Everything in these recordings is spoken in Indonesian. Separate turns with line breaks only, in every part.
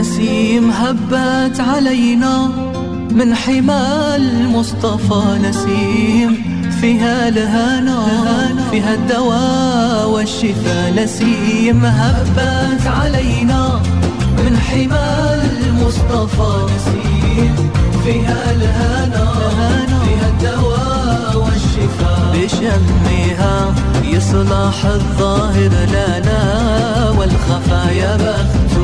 نسيم هبت علينا من حمى المصطفى نسيم. فيها الهنا فيها الدواء والشفاء نسيم. هبت علينا من حمى المصطفى نسيم. فيها الهنا فيها الدواء والشفاء. بشمها يصلح الظاهر لنا والخفايا بخت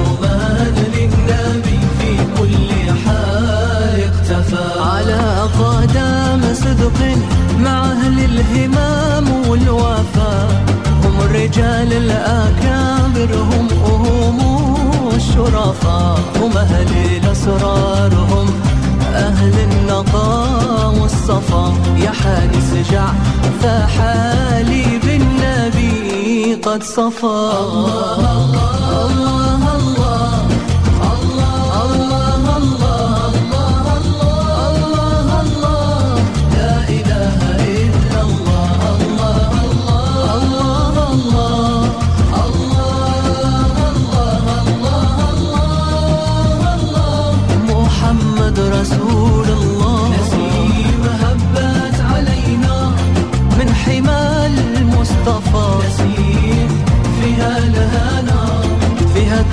قدام صدق مع أهل الهمام والوفاء هم الرجال الأكابر هم هم الشرفاء هم أهل الأسرار هم أهل النقاء والصفا. يا حارس جع فحالي بالنبي قد صفى الله الله الله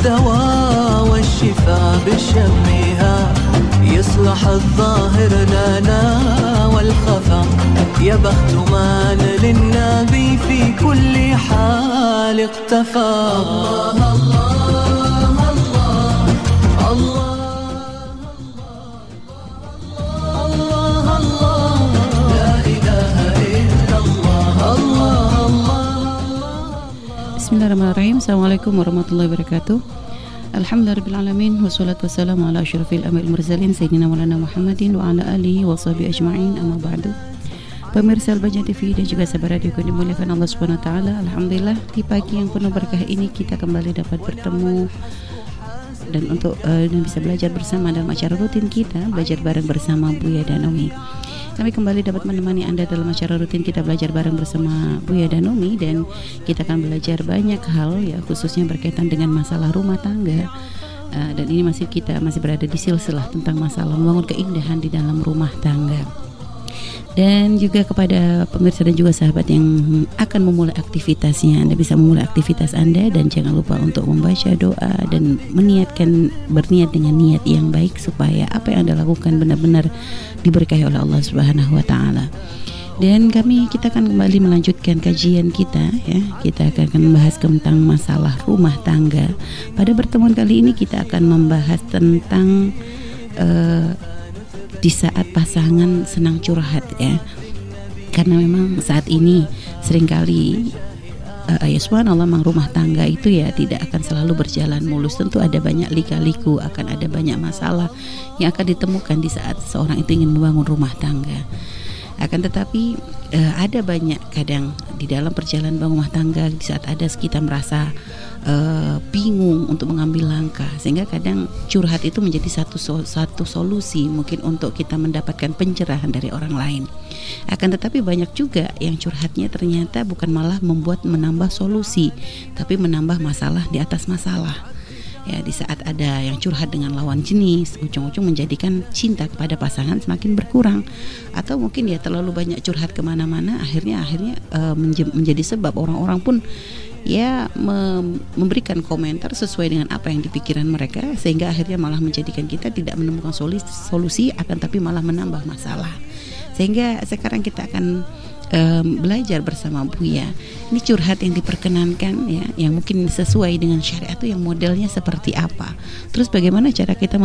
الدواء والشفاء بشمها يصلح الظاهر لنا والخفا يا بخت من للنبي في كل حال اقتفى. الله الله
Bismillahirrahmanirrahim. Assalamualaikum warahmatullahi wabarakatuh. Alhamdulillahirrahmanirrahim Wassalatu wassalamu ala ashrafil amil mursalin Sayyidina Maulana Muhammadin Wa ala alihi wa sahbihi ajma'in. Amma ba'du. Pemirsa Al-Bajah TV dan juga sahabat radio yang dimuliakan Allah taala. Alhamdulillah di pagi yang penuh berkah ini kita kembali dapat bertemu. Dan untuk uh, dan bisa belajar bersama dalam acara rutin kita belajar bareng bersama Buya dan Umi. Kami kembali dapat menemani Anda dalam acara rutin kita belajar bareng bersama Buya dan Umi dan kita akan belajar banyak hal ya khususnya berkaitan dengan masalah rumah tangga. Uh, dan ini masih kita masih berada di silsilah tentang masalah membangun keindahan di dalam rumah tangga dan juga kepada pemirsa dan juga sahabat yang akan memulai aktivitasnya Anda bisa memulai aktivitas Anda dan jangan lupa untuk membaca doa dan meniatkan berniat dengan niat yang baik supaya apa yang Anda lakukan benar-benar diberkahi oleh Allah Subhanahu wa taala. Dan kami kita akan kembali melanjutkan kajian kita ya. Kita akan membahas tentang masalah rumah tangga. Pada pertemuan kali ini kita akan membahas tentang uh, di saat pasangan senang curhat ya. Karena memang saat ini sering kali uh, ya subhanallah rumah tangga itu ya tidak akan selalu berjalan mulus. Tentu ada banyak lika-liku akan ada banyak masalah yang akan ditemukan di saat seorang itu ingin membangun rumah tangga akan tetapi uh, ada banyak kadang di dalam perjalanan rumah tangga di saat ada kita merasa uh, bingung untuk mengambil langkah. Sehingga kadang curhat itu menjadi satu satu solusi mungkin untuk kita mendapatkan pencerahan dari orang lain. Akan tetapi banyak juga yang curhatnya ternyata bukan malah membuat menambah solusi tapi menambah masalah di atas masalah ya di saat ada yang curhat dengan lawan jenis ujung-ujung menjadikan cinta kepada pasangan semakin berkurang. Atau mungkin ya terlalu banyak curhat ke mana-mana akhirnya akhirnya uh, menjadi sebab orang-orang pun ya memberikan komentar sesuai dengan apa yang dipikiran mereka sehingga akhirnya malah menjadikan kita tidak menemukan solusi, solusi akan tapi malah menambah masalah. Sehingga sekarang kita akan um, belajar bersama Buya. Ini curhat yang diperkenankan ya, yang mungkin sesuai dengan syariat itu yang modelnya seperti apa. Terus bagaimana cara kita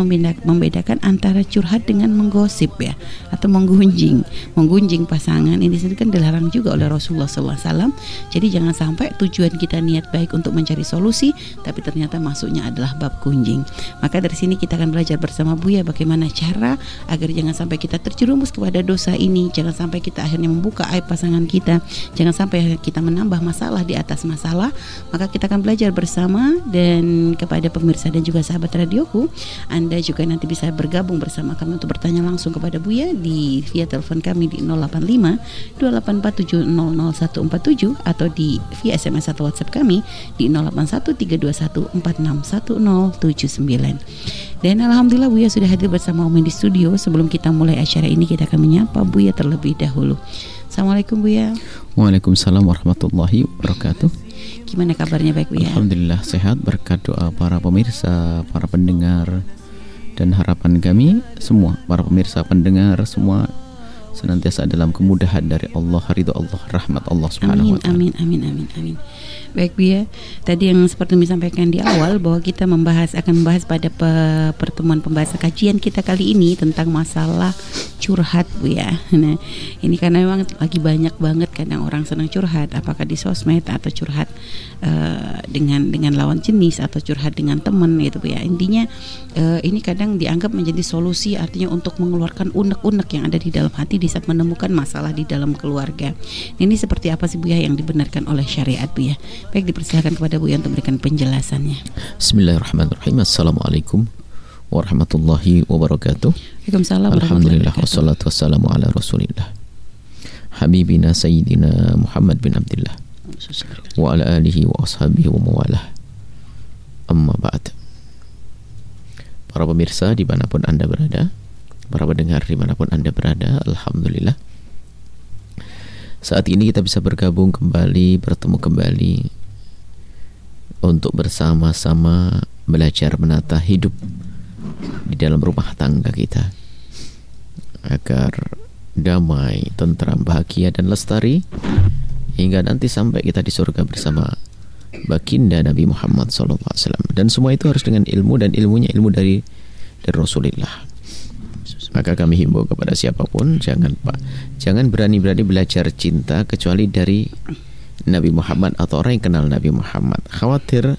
membedakan antara curhat dengan menggosip ya, atau menggunjing, menggunjing pasangan ini sendiri kan dilarang juga oleh Rasulullah SAW. Jadi jangan sampai tujuan kita niat baik untuk mencari solusi, tapi ternyata masuknya adalah bab gunjing. Maka dari sini kita akan belajar bersama Buya bagaimana cara agar jangan sampai kita terjerumus kepada dosa ini, jangan sampai kita akhirnya membuka aib pasangan kita. Jangan sampai kita menambah masalah di atas masalah. Maka kita akan belajar bersama dan kepada pemirsa dan juga sahabat radioku, Anda juga nanti bisa bergabung bersama kami untuk bertanya langsung kepada Buya di via telepon kami di 085 284700147 atau di via SMS atau WhatsApp kami di 081321461079. Dan alhamdulillah Buya sudah hadir bersama Umi di studio. Sebelum kita mulai acara ini kita akan menyapa Buya terlebih dahulu. Assalamualaikum Buya.
Waalaikumsalam warahmatullahi wabarakatuh.
Gimana kabarnya baik Buya?
Alhamdulillah sehat berkat doa para pemirsa, para pendengar dan harapan kami semua para pemirsa pendengar semua senantiasa dalam kemudahan dari Allah, ridho Allah, rahmat Allah Subhanahu
Amin,
wa taala.
amin, amin, amin, amin. Baik Bu ya, tadi yang seperti disampaikan di awal bahwa kita membahas akan membahas pada pe- pertemuan pembahasan kajian kita kali ini tentang masalah curhat Bu ya. Nah, ini karena memang lagi banyak banget kadang orang senang curhat, apakah di sosmed atau curhat eh, dengan dengan lawan jenis atau curhat dengan teman gitu Bu ya. Intinya eh, ini kadang dianggap menjadi solusi artinya untuk mengeluarkan unek-unek yang ada di dalam hati di saat menemukan masalah di dalam keluarga. Ini seperti apa sih Bu ya yang dibenarkan oleh syariat Bu ya? Baik dipersilakan kepada Bu ya untuk memberikan penjelasannya.
Bismillahirrahmanirrahim. Assalamualaikum warahmatullahi wabarakatuh.
Waalaikumsalam
Alhamdulillah wassalatu wassalamu ala Rasulillah. Habibina Sayyidina Muhammad bin Abdullah wa ala alihi wa ashabihi wa mawalah. Amma ba'd. Para pemirsa di mana pun anda berada, para pendengar di mana pun anda berada, Alhamdulillah. Saat ini kita bisa bergabung kembali, bertemu kembali untuk bersama-sama belajar menata hidup di dalam rumah tangga kita agar damai, tentram, bahagia dan lestari hingga nanti sampai kita di surga bersama baginda Nabi Muhammad SAW dan semua itu harus dengan ilmu dan ilmunya ilmu dari dari Rasulullah maka kami himbau kepada siapa pun jangan pak jangan berani-berani belajar cinta kecuali dari Nabi Muhammad atau orang yang kenal Nabi Muhammad khawatir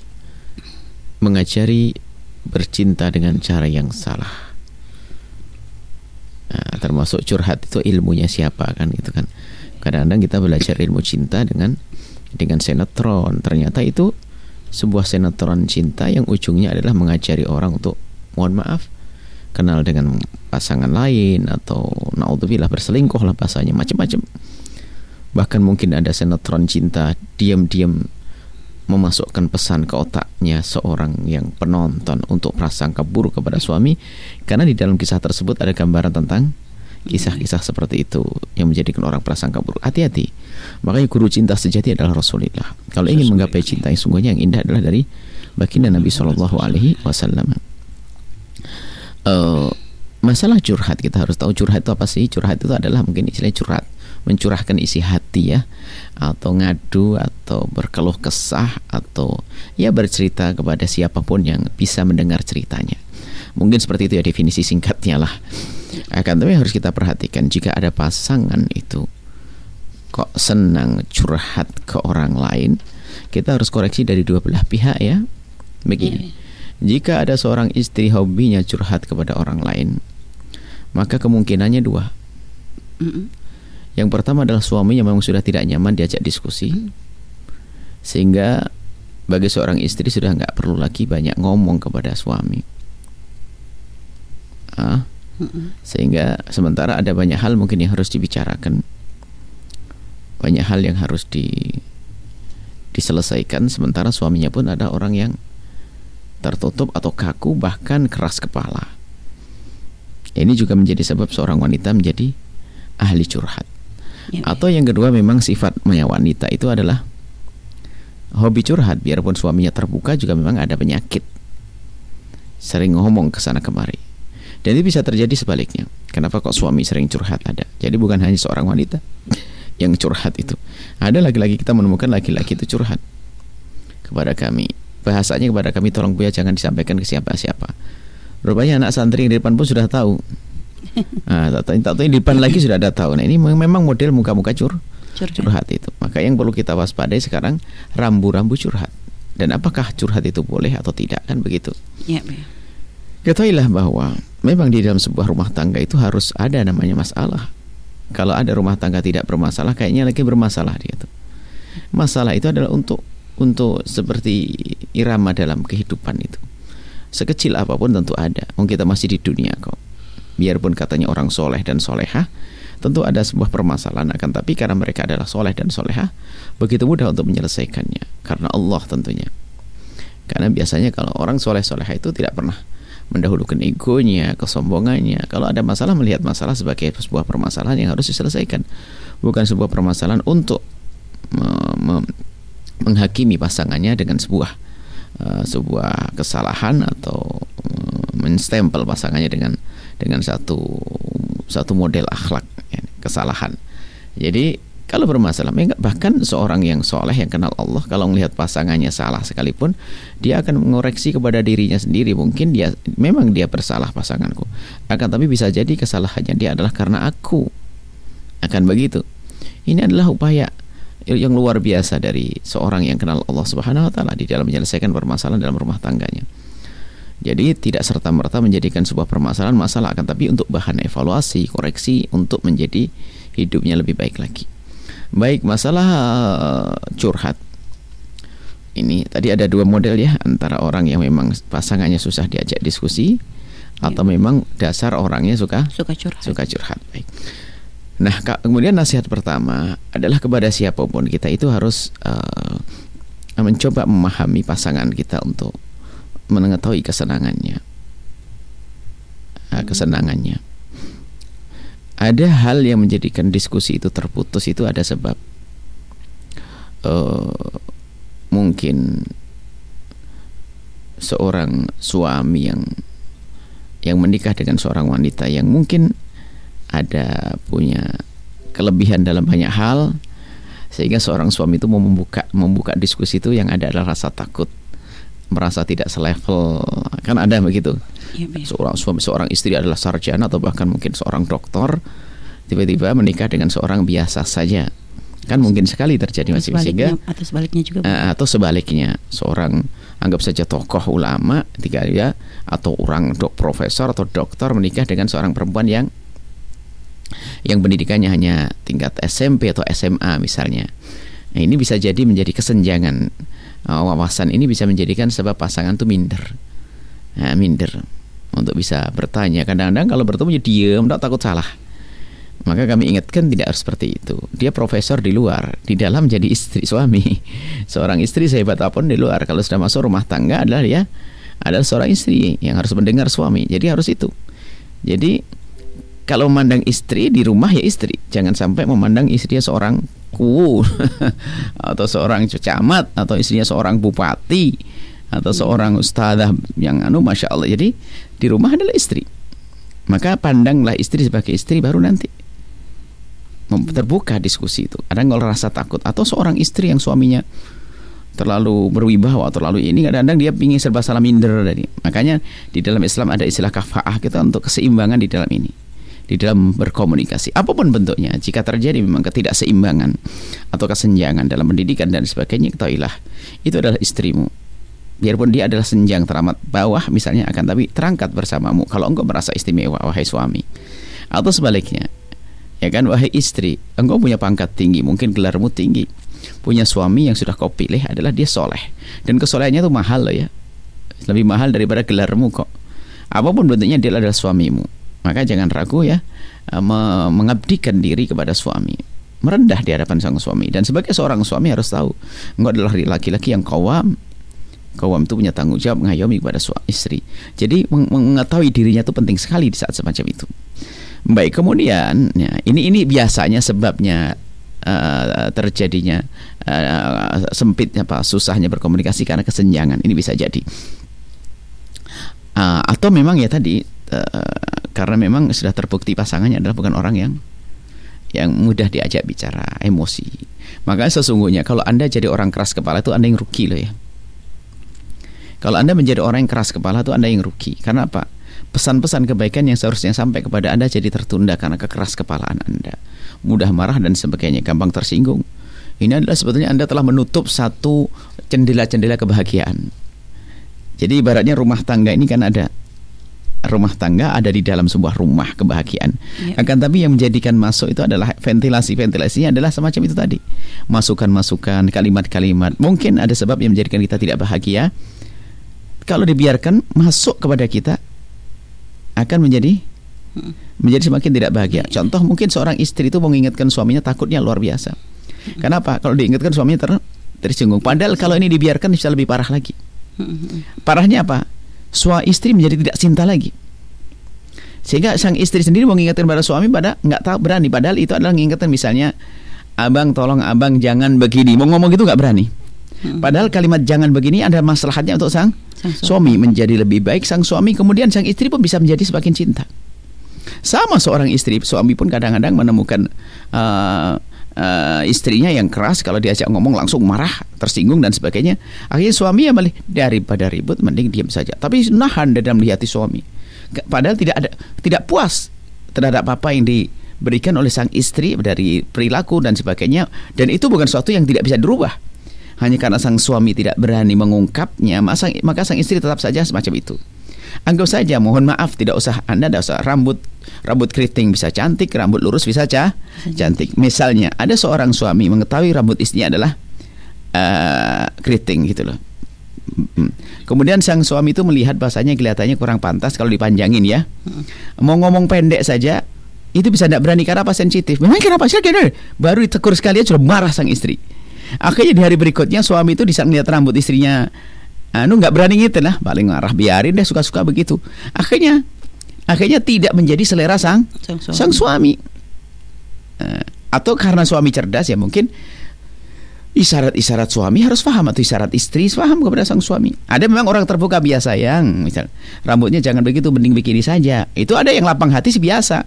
mengajari bercinta dengan cara yang salah Nah, termasuk curhat itu ilmunya siapa kan itu kan. Kadang-kadang kita belajar ilmu cinta dengan dengan sinetron. Ternyata itu sebuah sinetron cinta yang ujungnya adalah mengajari orang untuk mohon maaf kenal dengan pasangan lain atau naudzubillah berselingkuh lah bahasanya macam-macam. Bahkan mungkin ada sinetron cinta diam-diam memasukkan pesan ke otaknya seorang yang penonton untuk prasangka buruk kepada suami karena di dalam kisah tersebut ada gambaran tentang kisah-kisah seperti itu yang menjadikan orang prasangka buruk. Hati-hati. Makanya guru cinta sejati adalah Rasulullah. Kalau ingin menggapai cinta yang sungguhnya yang indah adalah dari baginda Nabi Shallallahu Alaihi Wasallam. Eh, masalah curhat kita harus tahu curhat itu apa sih? Curhat itu adalah mungkin istilahnya curhat mencurahkan isi hati ya atau ngadu atau berkeluh kesah atau ya bercerita kepada siapa pun yang bisa mendengar ceritanya. Mungkin seperti itu ya definisi singkatnya lah. Akan tapi harus kita perhatikan jika ada pasangan itu kok senang curhat ke orang lain kita harus koreksi dari dua belah pihak ya. Begini jika ada seorang istri hobinya curhat kepada orang lain maka kemungkinannya dua
Mm-mm.
yang pertama adalah suaminya memang sudah tidak nyaman diajak diskusi, sehingga bagi seorang istri sudah nggak perlu lagi banyak ngomong kepada suami. Ah,
Mm-mm.
sehingga sementara ada banyak hal mungkin yang harus dibicarakan, banyak hal yang harus di diselesaikan. Sementara suaminya pun ada orang yang tertutup atau kaku bahkan keras kepala. Ini juga menjadi sebab seorang wanita menjadi ahli curhat.
Ya,
Atau yang kedua memang sifatnya wanita itu adalah hobi curhat biarpun suaminya terbuka juga memang ada penyakit. Sering ngomong ke sana kemari. Dan itu bisa terjadi sebaliknya. Kenapa kok suami sering curhat ada? Jadi bukan hanya seorang wanita yang curhat itu. Ada lagi-lagi kita menemukan laki-laki itu curhat kepada kami. Bahasanya kepada kami tolong Buya jangan disampaikan ke siapa-siapa. Rupanya anak santri yang di depan pun sudah tahu. Nah, tak tahu, di depan lagi sudah ada tahu. Nah, ini memang model muka-muka cur
curhat.
itu. Maka yang perlu kita waspadai sekarang rambu-rambu curhat. Dan apakah curhat itu boleh atau tidak kan begitu?
Ya, ya.
Ketahuilah bahwa memang di dalam sebuah rumah tangga itu harus ada namanya masalah. Kalau ada rumah tangga tidak bermasalah, kayaknya lagi bermasalah dia tuh. Masalah itu adalah untuk untuk seperti irama dalam kehidupan itu. Sekecil apa pun tentu ada. Wong kita masih di dunia kok. Biarpun katanya orang soleh dan soleha, tentu ada sebuah permasalahan akan tapi karena mereka adalah soleh dan soleha, begitu mudah untuk menyelesaikannya. Karena Allah tentunya. Karena biasanya kalau orang soleh soleha itu tidak pernah mendahulukan egonya, kesombongannya. Kalau ada masalah melihat masalah sebagai sebuah permasalahan yang harus diselesaikan, bukan sebuah permasalahan untuk me- menghakimi pasangannya dengan sebuah uh, sebuah kesalahan atau uh, menstempel pasangannya dengan dengan satu satu model akhlak ya, kesalahan. Jadi kalau bermasalah, bahkan seorang yang soleh yang kenal Allah, kalau melihat pasangannya salah sekalipun, dia akan mengoreksi kepada dirinya sendiri. Mungkin dia memang dia bersalah pasanganku, akan tapi bisa jadi kesalahannya dia adalah karena aku. Akan begitu. Ini adalah upaya yang luar biasa dari seorang yang kenal Allah Subhanahu wa taala di dalam menyelesaikan permasalahan dalam rumah tangganya. Jadi tidak serta-merta menjadikan sebuah permasalahan masalah akan tapi untuk bahan evaluasi, koreksi untuk menjadi hidupnya lebih baik lagi. Baik, masalah uh, curhat. Ini tadi ada dua model ya antara orang yang memang pasangannya susah diajak diskusi atau memang dasar orangnya suka
Suka curhat.
suka curhat. Baik. Nah, kemudian nasihat pertama adalah kepada siapa pun kita itu harus uh, mencoba memahami pasangan kita untuk mengetahui kesenangannya. Uh, kesenangannya. Ada hal yang menjadikan diskusi itu terputus itu ada sebab. Uh, mungkin seorang suami yang yang menikah dengan seorang wanita yang mungkin ada punya kelebihan dalam banyak hal sehingga seorang suami itu mau membuka membuka diskusi itu yang ada adalah rasa takut merasa tidak selevel kan ada begitu
Iya,
seorang suami seorang istri adalah sarjana atau bahkan mungkin seorang doktor tiba-tiba menikah dengan seorang biasa saja kan mungkin sekali terjadi masih sehingga
atau sebaliknya juga. Bu.
Eh, atau sebaliknya seorang anggap saja tokoh ulama ketika dia atau orang dok profesor atau dokter menikah dengan seorang perempuan yang yang pendidikannya hanya tingkat SMP atau SMA misalnya. Nah, ini bisa jadi menjadi kesenjangan Eh, wawasan ini bisa menjadikan sebab pasangan tuh minder. Nah, minder untuk bisa bertanya. Kadang-kadang kalau bertemu dia diam, tak takut salah. Maka kami ingatkan tidak harus seperti itu. Dia profesor di luar, di dalam jadi istri suami. Seorang istri sehebat apa pun di luar, kalau sudah masuk rumah tangga adalah dia adalah seorang istri yang harus mendengar suami. Jadi harus itu. Jadi kalau memandang istri di rumah ya istri, jangan sampai memandang istrinya seorang ku atau seorang camat atau istrinya seorang bupati atau seorang ustadzah yang anu masya Allah. Jadi di rumah adalah istri. Maka pandanglah istri sebagai istri baru nanti terbuka diskusi itu. Ada kalau rasa takut atau seorang istri yang suaminya terlalu berwibawa terlalu ini kadang-kadang dia ingin serba salah minder tadi. Makanya di dalam Islam ada istilah kafaah kita untuk keseimbangan di dalam ini. Di dalam berkomunikasi. Apa pun bentuknya jika terjadi memang ketidakseimbangan atau kesenjangan dalam pendidikan dan sebagainya ketahuilah itu adalah istrimu. Biarpun dia adalah senjang teramat bawah misalnya akan tapi terangkat bersamamu kalau engkau merasa istimewa wahai suami. Atau sebaliknya ya kan wahai istri engkau punya pangkat tinggi mungkin gelarmu tinggi punya suami yang sudah kau pilih adalah dia soleh. Dan kesolehannya itu mahal loh ya lebih mahal daripada gelarmu kok. Apa pun bentuknya dia adalah suamimu maka jangan ragu ya eh, me- mengabdikan diri kepada suami merendah di hadapan sang suami dan sebagai seorang suami harus tahu engkau adalah laki-laki yang kawam Kawam itu punya tanggung jawab mengayomi kepada suami istri. Jadi meng- mengetahui dirinya itu penting sekali di saat semacam itu. Baik, kemudian ya, ini ini biasanya sebabnya eh, terjadinya eh, sempitnya apa susahnya berkomunikasi karena kesenjangan. Ini bisa jadi. Ah, atau memang ya tadi karena memang sudah terbukti pasangannya adalah bukan orang yang yang mudah diajak bicara, emosi. Maka sesungguhnya kalau Anda jadi orang keras kepala itu Anda yang rugi loh ya. Kalau Anda menjadi orang yang keras kepala itu Anda yang rugi. Karena apa? Pesan-pesan kebaikan yang seharusnya sampai kepada Anda jadi tertunda karena kekeras kepalaan Anda. Mudah marah dan sebagainya, gampang tersinggung. Ini adalah sebetulnya Anda telah menutup satu jendela-jendela kebahagiaan. Jadi ibaratnya rumah tangga ini kan ada rumah tangga ada di dalam sebuah rumah kebahagiaan.
Ya.
Akan tapi yang menjadikan masuk itu adalah ventilasi. Ventilasinya adalah semacam itu tadi. Masukan-masukan, kalimat-kalimat. Mungkin ada sebab yang menjadikan kita tidak bahagia. Kalau dibiarkan masuk kepada kita akan menjadi menjadi semakin tidak bahagia. Contoh mungkin seorang istri itu mengingatkan suaminya takutnya luar biasa. Kenapa? Kalau diingatkan suaminya ter tersinggung. Padahal kalau ini dibiarkan bisa lebih parah lagi. Parahnya apa? Suami istri menjadi tidak cinta lagi. Sehingga sang istri sendiri mau ngingetin pada suami pada nggak tahu berani padahal itu adalah ngingetin misalnya abang tolong abang jangan begini mau ngomong gitu nggak berani. Padahal kalimat jangan begini ada masalahnya untuk sang,
Sang suami.
suami menjadi lebih baik sang suami kemudian sang istri pun bisa menjadi semakin cinta. Sama seorang istri suami pun kadang-kadang menemukan uh, uh, istrinya yang keras kalau diajak ngomong langsung marah, tersinggung dan sebagainya. Akhirnya suami ya malah daripada ribut mending diam saja. Tapi nahan dalam hati suami. Padahal tidak ada tidak puas terhadap apa yang diberikan oleh sang istri dari perilaku dan sebagainya dan itu bukan sesuatu yang tidak bisa dirubah. Hanya karena sang suami tidak berani mengungkapnya, maka sang istri tetap saja semacam itu. Anggap saja, mohon maaf, tidak usah Anda tidak usah rambut rambut keriting bisa cantik, rambut lurus bisa cah, cantik. Misalnya, ada seorang suami mengetahui rambut istrinya adalah eh, keriting gitu loh. Kemudian sang suami itu melihat bahasanya kelihatannya kurang pantas kalau dipanjangin ya. Mau ngomong pendek saja itu bisa tidak berani karena apa sensitif. Memang kenapa sih? Baru ditegur sekali sudah marah sang istri. Akhirnya di hari berikutnya suami itu di melihat rambut istrinya anu nggak berani gitu lah, paling marah biarin deh suka-suka begitu. Akhirnya akhirnya tidak menjadi selera sang
Sang suami.
sang suami. Eh, atau karena suami cerdas ya mungkin isyarat-isyarat suami harus paham atau isyarat istri paham kepada sang suami. Ada memang orang terbuka biasa yang misal rambutnya jangan begitu mending begini saja. Itu ada yang lapang hati sih biasa.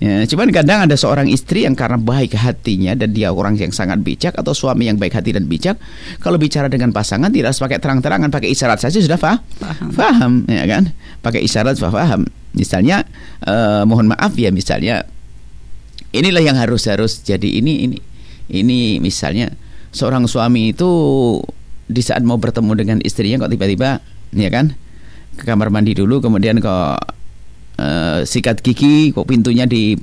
Ya, cuman kadang ada seorang istri yang karena baik hatinya dan dia orang yang sangat bijak atau suami yang baik hati dan bijak, kalau bicara dengan pasangan tidak harus pakai terang-terangan, pakai isyarat saja sudah fah?
Paham.
Faham, ya kan? Pakai isyarat sudah paham. Misalnya, eh, mohon maaf ya, misalnya inilah yang harus harus jadi ini ini ini misalnya seorang suami itu di saat mau bertemu dengan istrinya kok tiba-tiba ya kan ke kamar mandi dulu kemudian kok eh, sikat gigi kok pintunya di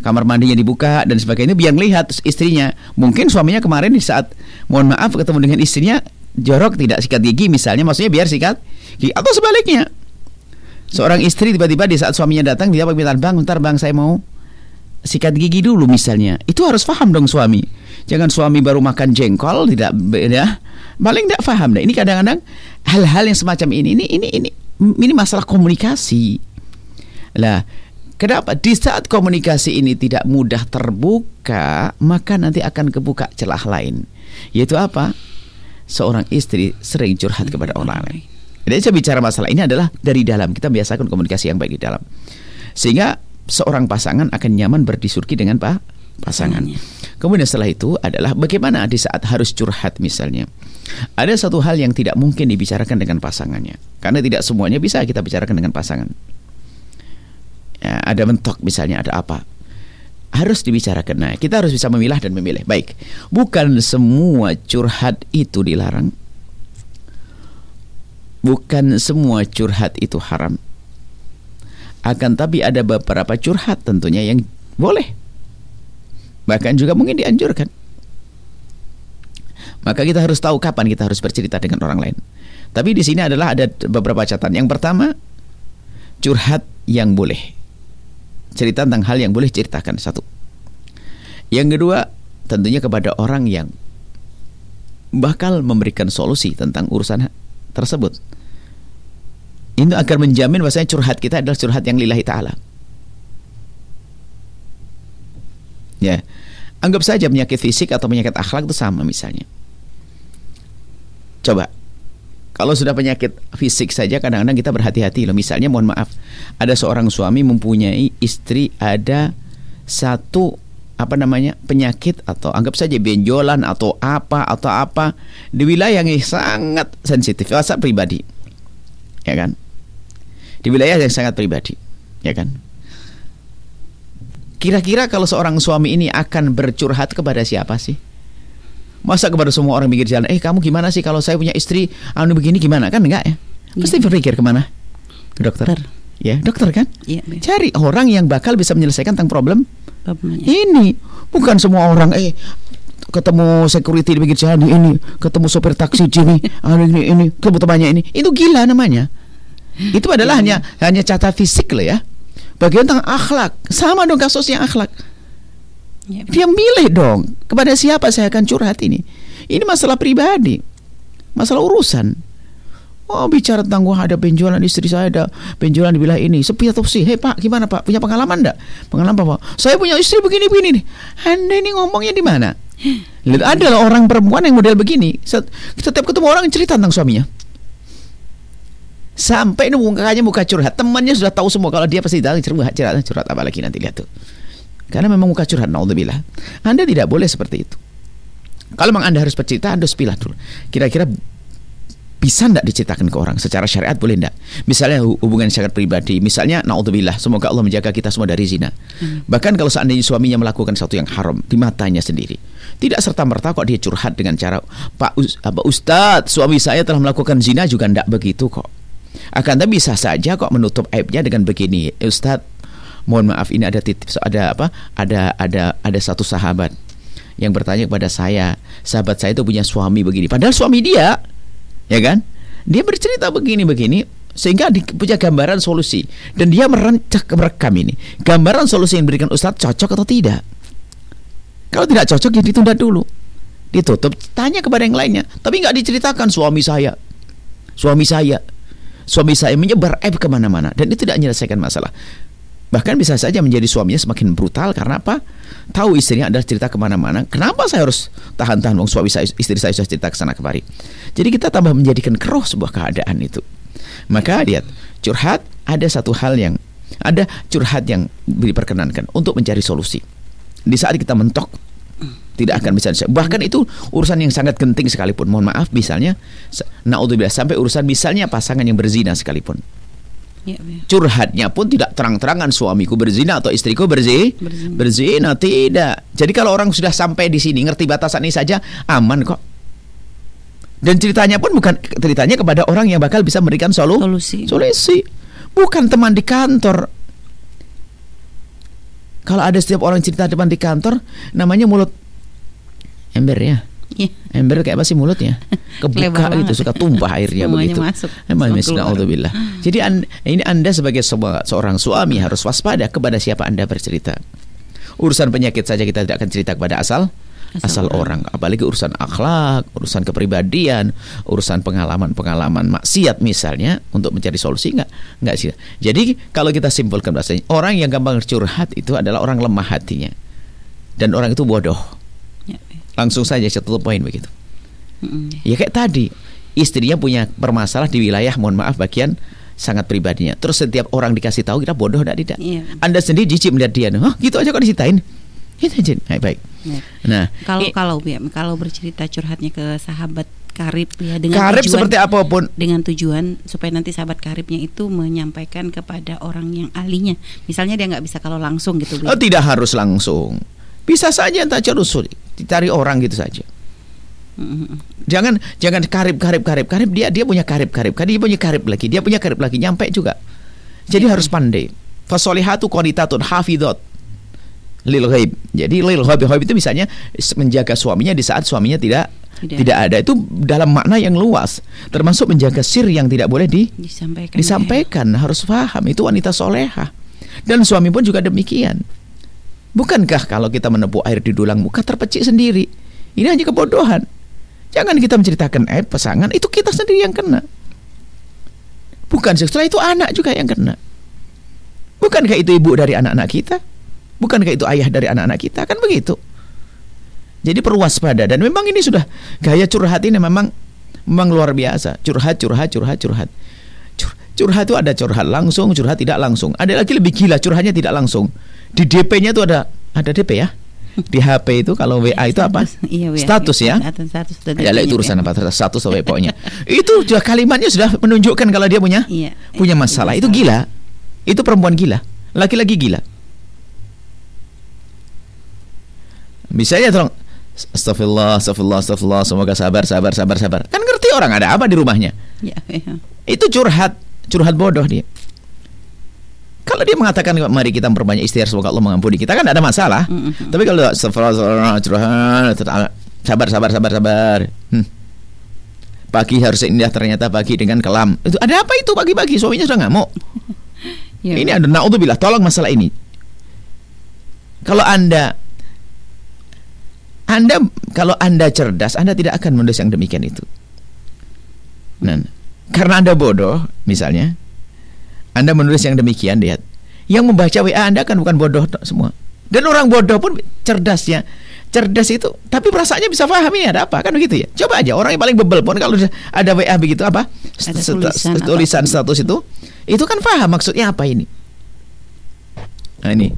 kamar mandinya dibuka dan sebagainya biar lihat istrinya. Mungkin suaminya kemarin di saat mohon maaf ketemu dengan istrinya jorok tidak sikat gigi misalnya maksudnya biar sikat gigi. Atau sebaliknya seorang istri tiba-tiba di saat suaminya datang dia pamitan bang bentar bang saya mau sikat gigi dulu misalnya. Itu harus paham dong suami. Jangan suami baru makan jengkol tidak beda paling tidak paham deh. Ini kadang-kadang hal-hal yang semacam ini ini ini ini ini masalah komunikasi lah kenapa? Di saat komunikasi ini tidak mudah terbuka maka nanti akan kebuka celah lain. Yaitu apa? Seorang istri sering curhat kepada orang lain. Jadi saya bicara masalah ini adalah dari dalam. Kita biasakan komunikasi yang baik di dalam. Sehingga seorang pasangan akan nyaman berdiskusi dengan pak pasangan. Kemudian setelah itu adalah bagaimana di saat harus curhat misalnya. Ada satu hal yang tidak mungkin dibicarakan dengan pasangannya. Karena tidak semuanya bisa kita bicarakan dengan pasangan. Ya, ada mentok misalnya ada apa harus dibicarakan. Nah, kita harus bisa memilah dan memilih. Baik, bukan semua curhat itu dilarang. Bukan semua curhat itu haram. Akan tapi ada beberapa curhat tentunya yang boleh. Bahkan juga mungkin dianjurkan. Maka kita harus tahu kapan kita harus bercerita dengan orang lain. Tapi di sini adalah ada beberapa catatan. Yang pertama, curhat yang boleh. Cerita tentang hal yang boleh ceritakan satu. Yang kedua, tentunya kepada orang yang bakal memberikan solusi tentang urusan tersebut. Ini akan menjamin bahwasanya curhat kita adalah curhat yang lillahi taala. Ya. Anggap saja penyakit fisik atau penyakit akhlak itu sama misalnya. Coba kalau sudah penyakit fisik saja kadang-kadang kita berhati-hati loh. Misalnya mohon maaf, ada seorang suami mempunyai istri ada satu apa namanya penyakit atau anggap saja benjolan atau apa atau apa di wilayah yang sangat sensitif, sangat pribadi, ya kan? Di wilayah yang sangat pribadi, ya kan? Kira-kira kalau seorang suami ini akan bercurhat kepada siapa sih? Masa kepada semua orang pinggir jalan, eh kamu gimana sih kalau saya punya istri anu begini gimana kan enggak ya? Pasti berpikir ke mana? Ke dokter.
Dokter.
Ya, dokter kan?
Iya, baik.
Cari orang yang bakal bisa menyelesaikan tentang problem
Problemnya.
ini. Bukan semua orang eh ketemu security di pinggir jalan ini, ketemu sopir taksi sini, anu ini ini, ketemu temannya ini. Itu gila namanya. Itu adalah hanya hanya catat fisik loh ya. Bagian tentang akhlak, sama dong kasusnya akhlak. Dia milih dong kepada siapa saya akan curhat ini. Ini masalah pribadi, masalah urusan. Oh bicara tentang wah ada penjualan istri saya ada penjualan di wilayah ini sepi atau sih? Hei pak gimana pak punya pengalaman enggak? Pengalaman apa pak? Saya punya istri begini begini nih. Anda ini ngomongnya di mana? Lihat ada loh orang perempuan yang model begini. Set- Setiap ketemu orang cerita tentang suaminya. Sampai ini mukanya muka curhat. Temannya sudah tahu semua kalau dia pasti tahu curhat, curhat, curhat apa lagi nanti lihat tuh. Karena memang muka curhat, naudzubillah. Anda tidak boleh seperti itu. Kalau memang Anda harus bercerita, Anda harus pilih dulu. Kira-kira bisa enggak diceritakan ke orang secara syariat boleh enggak? Misalnya hu- hubungan sangat pribadi, misalnya naudzubillah, semoga Allah menjaga kita semua dari zina. Bahkan kalau seandainya suaminya melakukan sesuatu yang haram di matanya sendiri, tidak serta merta kok dia curhat dengan cara Pak apa Ustadz, suami saya telah melakukan zina juga enggak begitu kok. Akan tapi bisa saja kok menutup aibnya dengan begini, Ustadz, mohon maaf ini ada titip ada apa? Ada ada ada satu sahabat yang bertanya kepada saya, sahabat saya itu punya suami begini. Padahal suami dia, ya kan? Dia bercerita begini-begini sehingga di, punya gambaran solusi dan dia merancak merekam ini. Gambaran solusi yang diberikan Ustadz cocok atau tidak? Kalau tidak cocok ya ditunda dulu. Ditutup, tanya kepada yang lainnya. Tapi nggak diceritakan suami saya, suami saya, suami saya menyebar aib ke mana-mana dan itu tidak menyelesaikan masalah. Bahkan bisa saja menjadi suaminya semakin brutal karena apa? Tahu istrinya adalah cerita ke mana-mana. Kenapa saya harus tahan-tahan wong suami saya, istri saya sudah cerita ke sana kemari. Jadi kita tambah menjadikan keruh sebuah keadaan itu. Maka lihat curhat ada satu hal yang ada curhat yang diperkenankan untuk mencari solusi. Di saat kita mentok tidak akan bisa bahkan itu urusan yang sangat genting sekalipun mohon maaf misalnya naudzubillah sampai urusan misalnya pasangan yang berzina sekalipun. Curhatnya pun tidak terang-terangan suamiku berzina atau istriku berzi
Berzina.
berzina tidak. Jadi kalau orang sudah sampai di sini ngerti batasan ini saja aman kok. Dan ceritanya pun bukan ceritanya kepada orang yang bakal bisa memberikan solu
Solusi.
solusi. Bukan teman di kantor. Kalau ada setiap orang cerita teman di kantor namanya mulut ember ya.
Ya.
Ember kayak apa sih mulutnya? Kebuka gitu, suka tumpah airnya
Semuanya
begitu.
masuk,
Emang. Alhamdulillah. Jadi an- ini Anda sebagai sebuah- seorang suami harus waspada kepada siapa Anda bercerita. Urusan penyakit saja kita tidak akan cerita kepada asal asal,
Asal
orang. apalagi urusan akhlak, urusan kepribadian, urusan pengalaman-pengalaman maksiat misalnya untuk mencari solusi enggak enggak sih. Jadi kalau kita simpulkan bahasanya orang yang gampang curhat itu adalah orang lemah hatinya. Dan orang itu bodoh. Langsung saja satu poin begitu.
Mm-mm.
Ya kayak tadi, istrinya punya permasalahan di wilayah mohon maaf bagian sangat pribadinya. Terus setiap orang dikasih tahu kita bodoh tidak tidak.
Iya.
Anda sendiri jijik melihat dia. Hah, gitu aja kok diceritain. Gitu aja. Baik, baik.
Ya.
Nah,
Kalau
i-
kalau ya, kalau bercerita curhatnya ke sahabat karib ya dengan
karib
tujuan,
seperti apa pun
dengan tujuan supaya nanti sahabat karibnya itu menyampaikan kepada orang yang ahlinya. Misalnya dia nggak bisa kalau langsung gitu.
Oh, tidak harus langsung. Bisa saja tak harus dicari orang gitu saja. Jangan jangan karib karib karib karib dia dia punya karib karib kan dia punya karib lagi dia punya karib lagi nyampe juga. Jadi
Iya.
harus pandai. Fasolihatu qanitatun hafidhat lil ghaib. Jadi lil ghaib ghaib itu misalnya menjaga suaminya di saat suaminya tidak
Tidak.
tidak, ada itu dalam makna yang luas termasuk menjaga sir yang tidak boleh di
disampaikan.
disampaikan harus paham itu wanita soleha dan suami pun juga demikian bukankah kalau kita menepuk air di dulang muka terpecik sendiri? Ini hanya kebodohan. Jangan kita menceritakan aib pasangan itu kita sendiri yang kena. Bukan setelah itu anak juga yang kena. Bukankah itu ibu dari anak-anak kita? Bukankah itu ayah dari anak-anak kita? Kan begitu. Jadi perlu waspada. Dan memang ini sudah gaya curhat ini memang memang luar biasa. Curhat curhat curhat curhat. Cur- curhat itu ada curhat langsung curhat tidak langsung. Ada lagi lebih gila curhatnya tidak langsung di DP-nya itu ada ada DP ya? Di HP itu kalau WA itu apa?
Status, iya, WA.
status ya?
Status,
ya itu
DP-nya,
urusan
ya.
apa? Status atau pokoknya? Itu sudah kalimatnya sudah menunjukkan kalau dia punya
Iya.
punya masalah. itu gila. Itu perempuan gila. Laki-laki gila. Bisa ya tolong Astagfirullah, astagfirullah, astagfirullah Semoga sabar, sabar, sabar, sabar. Kan ngerti orang ada apa di rumahnya.
Ya, ya.
Itu curhat Curhat bodoh dia Kalau dia mengatakan Mari kita memperbanyak istighfar Semoga Allah mengampuni kita Kan ada masalah
Mm-mm.
Tapi kalau Sabar, sabar, sabar, sabar hmm. Pagi harus indah ternyata pagi dengan kelam Itu ada apa itu pagi-pagi Suaminya sudah ngamuk
Ya,
Ini ada naudzubillah, tolong masalah ini. Kalau Anda Anda kalau Anda cerdas, Anda tidak akan menulis yang demikian itu. Nah, karena Anda bodoh, misalnya, Anda menulis yang demikian, lihat. Yang membaca WA Anda kan bukan bodoh semua. Dan orang bodoh pun cerdas ya. Cerdas itu, tapi perasaannya bisa paham ini ada apa kan begitu ya. Coba aja orang yang paling bebel pun kalau ada WA begitu apa?
Ada tulisan
st- tulisan status itu, itu kan paham maksudnya apa ini. Nah ini.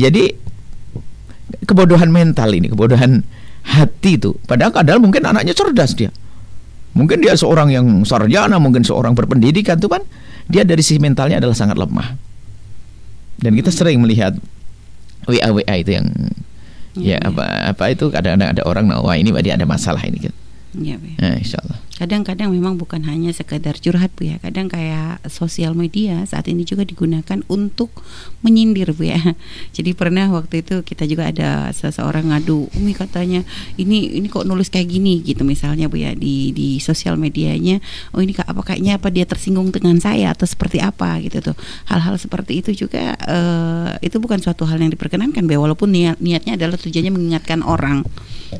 Jadi kebodohan mental ini, kebodohan hati itu. Padahal padahal mungkin anaknya cerdas dia. Mungkin dia seorang yang sarjana, mungkin seorang berpendidikan tuh kan dia dari sisi mentalnya adalah sangat lemah. Dan kita sering melihat WA WA itu yang ya
iya.
apa apa itu kadang-kadang ada orang nah, wah ini dia ada masalah ini kan.
Iya, Bu ya.
Nah, insya Allah.
Kadang-kadang memang bukan hanya sekedar curhat Bu ya. Kadang kayak sosial media saat ini juga digunakan untuk menyindir Bu ya. Jadi pernah waktu itu kita juga ada seseorang ngadu, Umi katanya ini ini kok nulis kayak gini gitu misalnya Bu ya di di sosial medianya. Oh ini apa kayaknya apa dia tersinggung dengan saya atau seperti apa gitu tuh. Hal-hal seperti itu juga eh, itu bukan suatu hal yang diperkenankan Bu ya. Walaupun niat niatnya adalah tujuannya mengingatkan orang.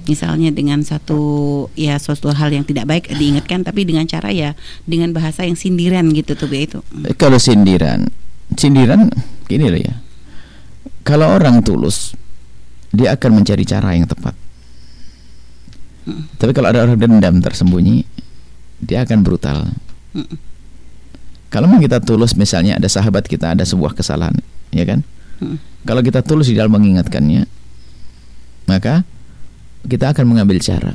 Misalnya dengan satu ya suatu hal yang tidak baik diingatkan tapi dengan cara ya dengan bahasa yang sindiran gitu tuh ya, itu.
Eh, Kalau sindiran, sindiran gini loh ya. Kalau orang tulus, dia akan mencari cara yang tepat.
Mm.
Tapi kalau ada orang dendam tersembunyi, dia akan brutal.
Mm.
Kalau memang kita tulus, misalnya ada sahabat kita ada sebuah kesalahan, ya kan? Kalau kita tulus di dalam mengingatkannya, maka kita akan mengambil cara.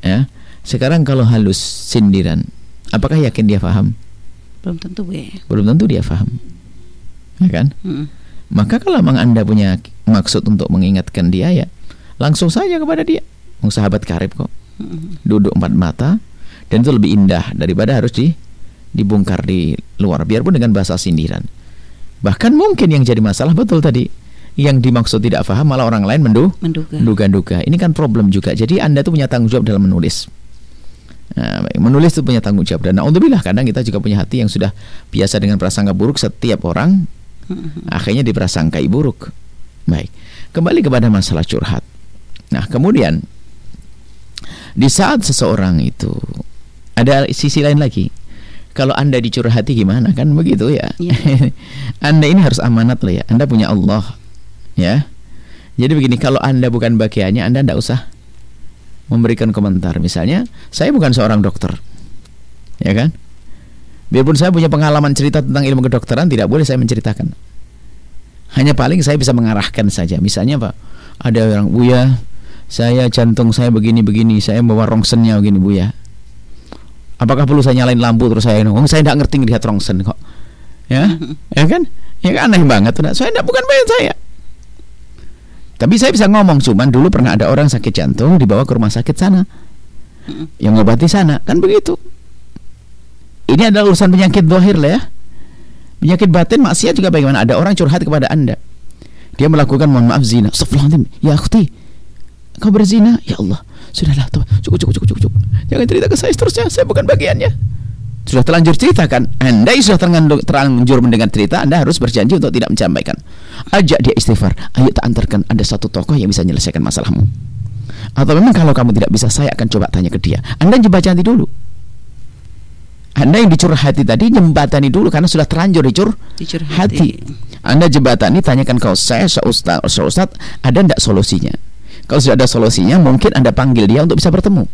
Ya. Sekarang kalau halus sindiran, apakah yakin dia paham?
Belum tentu Bu.
Belum tentu dia paham. Ya kan?
Mm.
Maka kalau memang Anda punya maksud untuk mengingatkan dia ya, langsung saja kepada dia. Wong sahabat karib kok.
Mm.
Duduk empat mata dan itu lebih indah daripada harus di dibongkar di luar biarpun dengan bahasa sindiran. Bahkan mungkin yang jadi masalah betul tadi yang dimaksud tidak paham malah orang lain menduh
Menduga.
menduga-duga. Ini kan problem juga. Jadi Anda tuh punya tanggung jawab dalam menulis. Nah, baik. menulis itu punya tanggung jawab dan alhamdulillah kadang kita juga punya hati yang sudah biasa dengan prasangka buruk setiap orang akhirnya diprasangkai buruk. Baik. Kembali kepada masalah curhat. Nah, kemudian di saat seseorang itu ada sisi lain lagi. Kalau Anda dicurhati gimana kan begitu ya.
Iya.
anda ini harus amanat loh ya. Anda punya Allah. Ya. Jadi begini, kalau Anda bukan bagiannya, Anda tidak usah memberikan komentar. Misalnya, saya bukan seorang dokter. Ya kan? Biarpun saya punya pengalaman cerita tentang ilmu kedokteran, tidak boleh saya menceritakan. Hanya paling saya bisa mengarahkan saja. Misalnya Pak, ada orang Buya, saya jantung saya begini-begini, saya bawa rongsennya begini Buya. Apakah perlu saya nyalain lampu terus saya ngomong saya tidak ngerti lihat rongsen kok. Ya, ya kan? Ya kan aneh banget. Saya tidak bukan bayan saya. Tapi saya bisa ngomong cuman dulu pernah ada orang sakit jantung dibawa ke rumah sakit sana. Yang ngobati sana, kan begitu. Ini adalah urusan penyakit dohir lah ya. Penyakit batin maksiat juga bagaimana? Ada orang curhat kepada anda. Dia melakukan mohon maaf zina. Astagfirullahaladzim. Ya akhti. Kau berzina? Ya Allah. Sudahlah. Tuh. Cukup, cukup, cukup, cukup. Jangan cerita ke saya seterusnya. Saya bukan bagiannya. Sudah terlanjur cerita kan? Anda sudah terlanjur mendengar cerita, Anda harus berjanji untuk tidak menyampaikan. Ajak dia istighfar. Ayo tak antarkan ada satu tokoh yang bisa menyelesaikan masalahmu. Atau memang kalau kamu tidak bisa, saya akan coba tanya ke dia. Anda jembatani dulu. Anda yang dicurhati tadi jembatani dulu karena sudah terlanjur dicur
Dicurhati.
hati. Anda jembatani tanyakan kau saya seustad, seustad ada ndak solusinya? Kalau sudah ada solusinya, mungkin Anda panggil dia untuk bisa bertemu.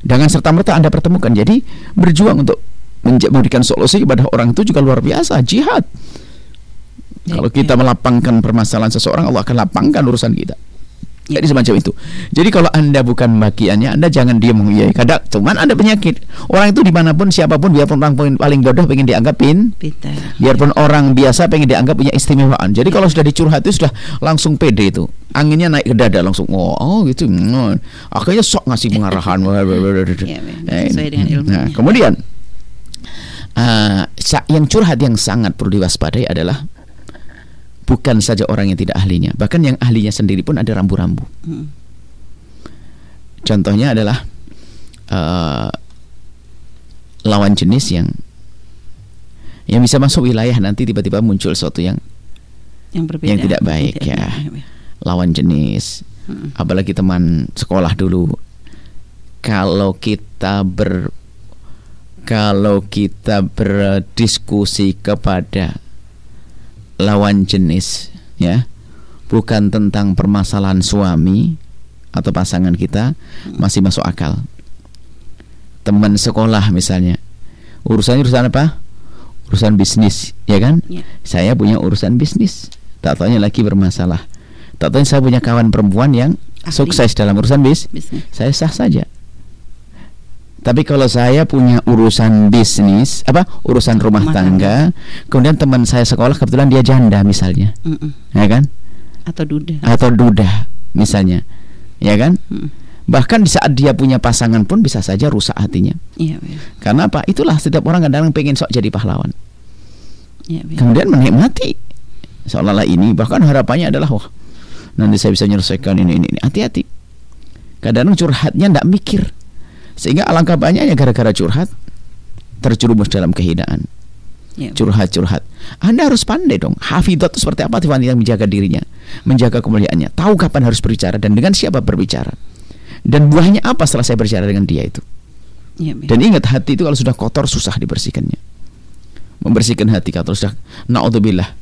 Dengan serta merta Anda pertemukan. Jadi berjuang untuk memberikan solusi kepada orang itu juga luar biasa jihad.
Ya,
Kalau kita
ya.
melapangkan permasalahan seseorang, Allah akan lapangkan urusan kita.
Ya.
Jadi semacam itu. Jadi kalau anda bukan bagiannya, anda jangan diam mengiyakan. Kadang, cuman anda penyakit. Orang itu di mana pun, siapa pun, biarpun orang paling, bodoh pengen dianggap pin,
Pintar.
biarpun orang biasa pengen dianggap punya istimewaan. Jadi kalau sudah dicurhati sudah langsung pede itu. Anginnya naik ke dada langsung. Oh, oh gitu. Hmm. Akhirnya sok ngasih pengarahan.
Ya, sesuai dengan ilmunya.
Nah, kemudian uh, yang curhat yang sangat perlu diwaspadai adalah bukan saja orang yang tidak ahlinya, bahkan yang ahlinya sendiri pun ada rambu-rambu.
Mm.
Contohnya adalah uh, lawan jenis yang yang bisa masuk wilayah nanti tiba-tiba muncul sesuatu yang
Yang berbeda.
Yang tidak baik,
Tidak
ya.
baik.
lawan jenis,
Mm.
apalagi teman sekolah dulu. Kalau kita ber kalau kita berdiskusi kepada lawan jenis ya. Bukan tentang permasalahan suami atau pasangan kita masih masuk akal. Teman sekolah misalnya. Urusannya urusan apa? Urusan bisnis ya kan?
Ya.
saya punya urusan bisnis. Tak taunya lagi bermasalah. Tak taunya saya punya kawan perempuan yang
Ahli.
sukses dalam urusan bis
Bisnis.
saya sah saja tapi kalau saya punya urusan bisnis apa? Urusan rumah,
Rumah
tangga, kemudian teman saya sekolah kebetulan dia janda misalnya.
Mm-mm.
ya kan?
Atau duda.
atau duda misalnya. Ya kan?
Mm.
bahkan di saat dia punya pasangan pun bisa saja rusak hatinya.
Iya, iya.
karena apa? Itulah setiap orang kadang-kadang pengen sok jadi pahlawan.
Iya, iya.
kemudian menikmati seolah-olah ini. Bahkan harapannya adalah wah nanti saya bisa menyelesaikan ini ini ini. Hati-hati. Kadang curhatnya tidak mikir sehingga alangkah banyaknya gara-gara curhat terjerumus dalam kehinaan
Iya,
curhat-curhat anda harus pandai dong hafidhah itu seperti apa wanita yang menjaga dirinya menjaga kemuliaannya tahu kapan harus berbicara dan dengan siapa berbicara dan buahnya apa setelah saya berbicara dengan dia itu
iya.
dan ingat hati itu kalau sudah kotor susah dibersihkannya. Membersihkan hati kalau sudah naudzubillah.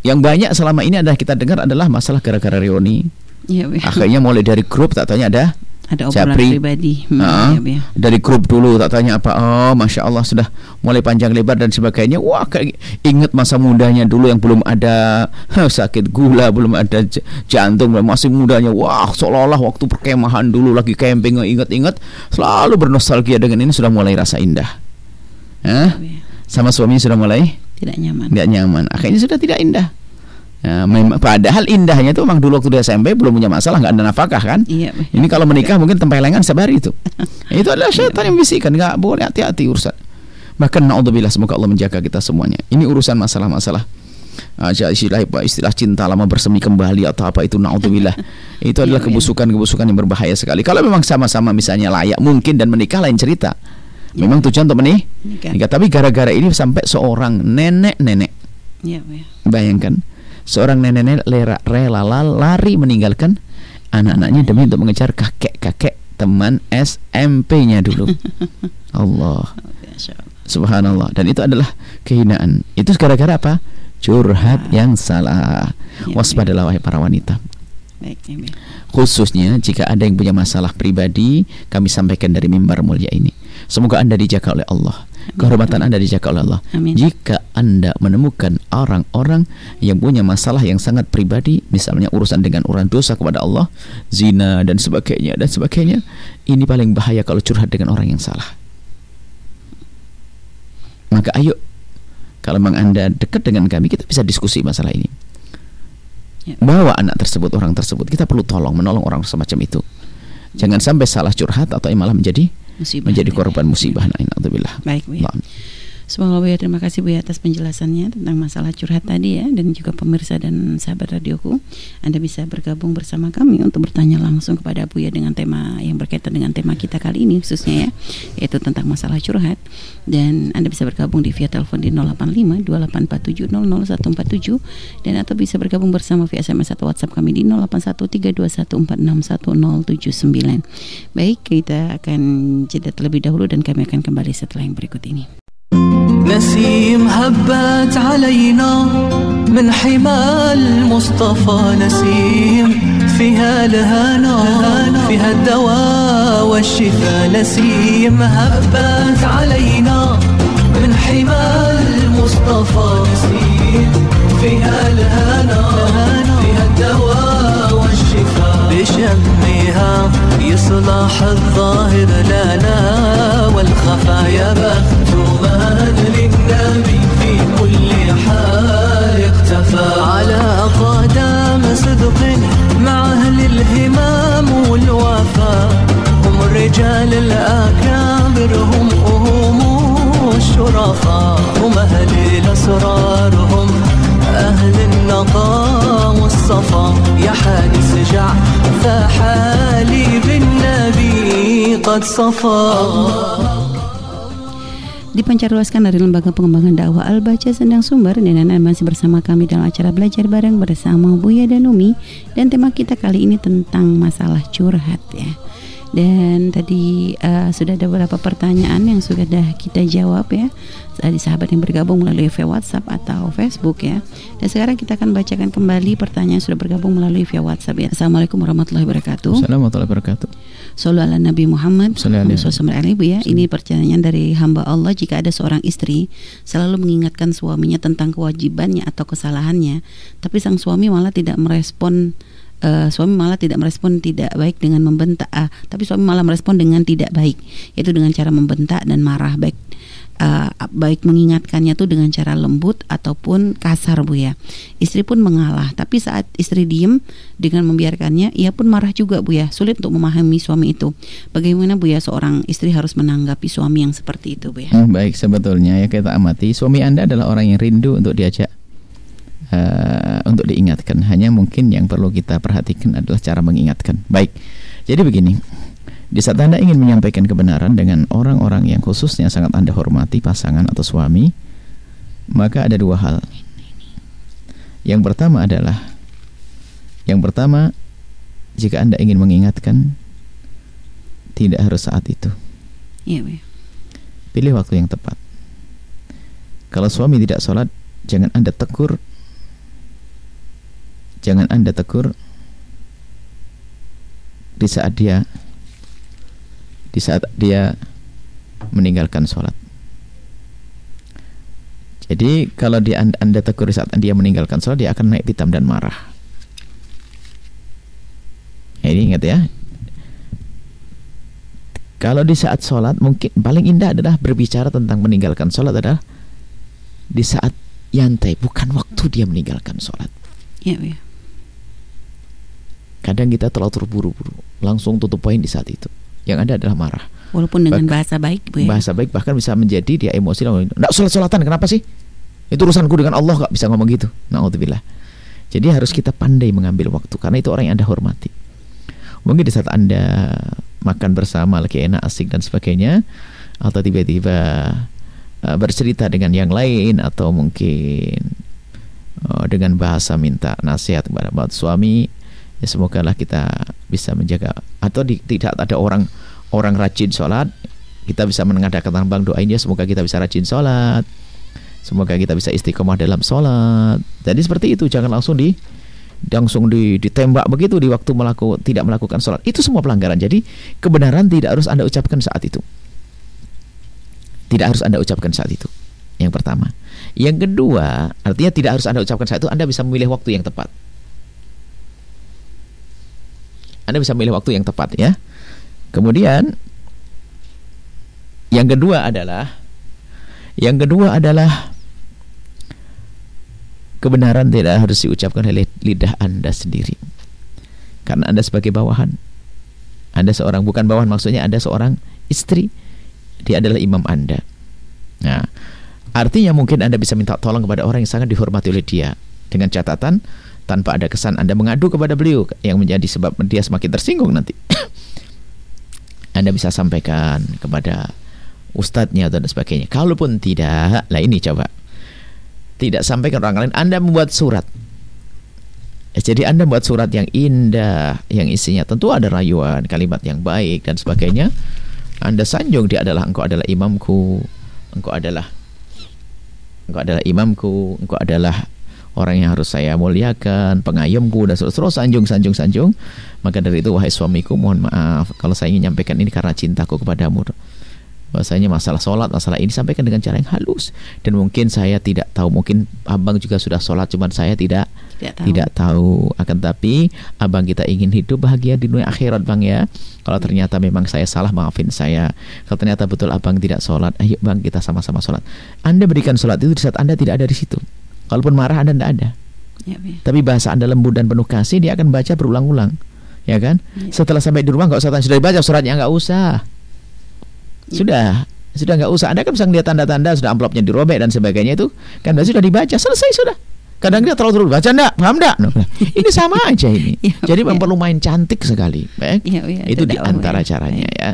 Yang banyak selama ini adalah kita dengar adalah masalah gara-gara reuni.
Iya.
Akhirnya mulai dari grup tak tanya ada
Ada obrolan
Japri.
pribadi. Hmm, iya, iya.
dari grup dulu tak tanya apa oh masya Allah sudah mulai panjang lebar dan sebagainya wah kayak ingat masa mudanya dulu yang belum ada huh, sakit gula belum ada jantung masih mudanya wah seolah-olah waktu perkemahan dulu lagi camping ingat-ingat selalu bernostalgia dengan ini sudah mulai rasa indah Hah?
Iya, iya.
sama suaminya sudah mulai
Tidak nyaman.
tidak nyaman akhirnya sudah tidak indah Ya, memang, padahal indahnya itu memang dulu waktu di SMP belum punya masalah nggak ada nafkah kan
Iya, iya.
ini kalau menikah mungkin tempelengan setiap hari itu. itu adalah syaitan yang bisikan, nggak boleh hati-hati urusan. Bahkan naudzubillah semoga Allah menjaga kita semuanya. Ini urusan masalah-masalah aja istilah istilah cinta lama bersemi kembali atau apa itu naudzubillah. itu adalah
Iya, iya.
kebusukan-kebusukan yang berbahaya sekali. Kalau memang sama-sama misalnya layak mungkin dan menikah lain cerita. Memang tujuan untuk menih,
Nikah.
nikah. Tapi gara-gara ini sampai seorang nenek-nenek
Iya, iya.
Bayangkan seorang nenek-nenek rela la- lari meninggalkan anak-anaknya demi untuk mengejar kakek-kakek teman SMP-nya dulu. Allah,
Masya Allah.
subhanallah. Dan itu adalah kehinaan. Itu gara-gara apa? Curhat yang salah.
Ya,
Waspadalah wahai para wanita.
Baik, iya.
Khususnya jika ada yang punya masalah pribadi, kami sampaikan dari mimbar mulia ini. Semoga Anda dijaga oleh Allah. Kehormatan Anda dijaga oleh Allah.
Amin.
Jika Anda menemukan orang-orang yang punya masalah yang sangat pribadi, misalnya urusan dengan orang dosa kepada Allah, zina dan sebagainya dan sebagainya, ini paling bahaya kalau curhat dengan orang yang salah. Maka ayo kalau memang Anda dekat dengan kami, kita bisa diskusi masalah ini.
Ya.
Bawa anak tersebut, orang tersebut, kita perlu tolong, menolong orang semacam itu. Jangan sampai salah curhat atau malah menjadi
Musibah.
menjadi korban musibah. Nah.
Baik, Bu. ya. Semoga Buya terima kasih Buya atas penjelasannya tentang masalah curhat tadi ya dan juga pemirsa dan sahabat radioku. Anda bisa bergabung bersama kami untuk bertanya langsung kepada Buya dengan tema yang berkaitan dengan tema kita kali ini khususnya ya yaitu tentang masalah curhat dan Anda bisa bergabung di via telepon di 085 2847 00147 dan atau bisa bergabung bersama via SMS atau WhatsApp kami di 081321461079. Baik, kita akan jeda terlebih dahulu dan kami akan kembali setelah yang berikut ini.
نسيم هبت علينا من حمى المصطفى نسيم فيها الهنا فيها الدواء والشفاء نسيم هبت علينا من حمى المصطفى نسيم فيها الهنا فيها الدواء والشفاء بشمها يصلح الظاهر لنا والخفايا بخت من للنبي في كل حال اختفى. على قدم صدق مع أهل الهمام والوفاء هم الرجال الأكابر هم هم الشرفاء هم أهل الأسرار هم أهل النقاء والصفا. يا حادث جع فحالي بالنبي قد صفى
Dipancarluaskan dari Lembaga Pengembangan Dakwah Al-Baca Sendang Sumber dan Anda masih bersama kami dalam acara belajar bareng bersama Buya dan Umi. Dan tema kita kali ini tentang masalah curhat ya. Dan tadi uh, sudah ada beberapa pertanyaan yang sudah kita jawab ya. Dari sahabat yang bergabung melalui via WhatsApp atau Facebook ya. Dan sekarang kita akan bacakan kembali pertanyaan yang sudah bergabung melalui via WhatsApp ya. Assalamualaikum warahmatullahi wabarakatuh.
Assalamualaikum warahmatullahi wabarakatuh
Sallu ala Nabi Muhammad.
Sallallahu alaihi
Bu ya Ini pertanyaan dari hamba Allah. Jika ada seorang istri Selalu mengingatkan suaminya tentang kewajibannya atau kesalahannya. Tapi sang suami malah tidak merespon uh, suami malah tidak merespon tidak baik dengan membentak. Uh, tapi suami malah merespon dengan tidak baik. Yaitu dengan cara membentak dan marah baik uh, baik mengingatkannya tuh dengan cara lembut ataupun kasar bu ya istri pun mengalah tapi saat istri diem dengan membiarkannya ia pun marah juga bu ya sulit untuk memahami suami itu bagaimana bu ya seorang istri harus menanggapi suami yang seperti itu bu ya
hmm, baik sebetulnya ya kita amati suami anda adalah orang yang rindu untuk diajak uh, untuk diingatkan. Hanya mungkin yang perlu kita perhatikan adalah cara mengingatkan. Baik. Jadi begini. Di saat Anda ingin menyampaikan kebenaran dengan orang-orang yang khususnya sangat Anda hormati, pasangan atau suami, maka ada dua hal. Yang pertama adalah yang pertama jika Anda ingin mengingatkan tidak harus saat itu.
Iya,
Pilih waktu yang tepat. Kalau suami tidak sholat, jangan Anda tegur jangan Anda tegur di saat dia di saat dia meninggalkan sholat. Jadi kalau dia anda, tegur di saat dia meninggalkan sholat dia akan naik pitam dan marah. Ya, ini ingat ya. Kalau di saat sholat mungkin paling indah adalah berbicara tentang meninggalkan sholat adalah di saat yantai bukan waktu dia meninggalkan sholat.
Ya, ya.
Kadang kita terlalu terburu-buru, langsung tutup poin di saat itu. Yang ada adalah marah.
Walaupun dengan bahasa baik, Bu ya.
Bahasa baik bahkan bisa menjadi dia emosi. Nggak sholat-sholatan, kenapa sih? Itu urusanku dengan Allah nggak bisa ngomong gitu. Naudzubillah. Jadi harus kita pandai mengambil waktu karena itu orang yang anda hormati. Mungkin di saat anda makan bersama lagi enak asik dan sebagainya, atau tiba-tiba uh, bercerita dengan yang lain atau mungkin uh, dengan bahasa minta nasihat kepada suami ya semoga lah kita bisa menjaga. Atau di, tidak ada orang orang rajin sholat kita bisa mengadakan tambang doainnya semoga kita bisa rajin sholat. Semoga kita bisa istiqomah dalam sholat. Jadi seperti itu jangan langsung di langsung di, ditembak begitu di waktu melaku, tidak melakukan sholat. Itu semua pelanggaran. Jadi kebenaran tidak harus anda ucapkan saat itu. Tidak harus anda ucapkan saat itu. Yang pertama. Yang kedua artinya tidak harus anda ucapkan saat itu anda bisa memilih waktu yang tepat anda bisa memilih waktu yang tepat ya. Kemudian yang kedua adalah yang kedua adalah kebenaran tidak harus diucapkan oleh lidah Anda sendiri. Karena Anda sebagai bawahan. Anda seorang bukan bawahan maksudnya Anda seorang istri. Dia adalah imam Anda. Nah, artinya mungkin Anda bisa minta tolong kepada orang yang sangat dihormati oleh dia dengan catatan tanpa ada kesan Anda mengadu kepada beliau yang menjadi sebab dia semakin tersinggung nanti. anda bisa sampaikan kepada ustadznya dan sebagainya. Kalaupun tidak, lah ini coba. Tidak sampaikan orang lain, Anda membuat surat. Ya, jadi Anda membuat surat yang indah, yang isinya tentu ada rayuan, kalimat yang baik dan sebagainya. Anda sanjung dia adalah engkau adalah imamku, engkau adalah engkau adalah imamku, engkau adalah orang yang harus saya muliakan, pengayomku dan terus sanjung sanjung sanjung. Maka dari itu wahai suamiku mohon maaf kalau saya ingin menyampaikan ini karena cintaku kepadamu. Bahasanya masalah sholat, masalah ini sampaikan dengan cara yang halus dan mungkin saya tidak tahu, mungkin abang juga sudah sholat, cuman saya tidak
tidak tahu.
tidak tahu. Akan tapi abang kita ingin hidup bahagia di dunia akhirat bang ya. Kalau ternyata memang saya salah maafin saya. Kalau ternyata betul abang tidak sholat, ayo bang kita sama-sama sholat. Anda berikan sholat itu di saat anda tidak ada di situ. Kalaupun marah Anda tidak ada. Ya, ya. Tapi bahasa Anda lembut dan penuh kasih, dia akan baca berulang-ulang. Ya kan? Ya. Setelah sampai di rumah nggak usah tanya, sudah dibaca suratnya nggak usah. Ya. Sudah, sudah nggak usah. Anda kan bisa melihat tanda-tanda sudah amplopnya dirobek dan sebagainya itu kan sudah dibaca selesai sudah. Kadang kita terlalu terus baca enggak, paham enggak? Nah, ini sama aja ini.
Ya,
Jadi
ya.
perlu main cantik sekali, baik.
Ya, ya,
itu di antara
ya.
caranya ya.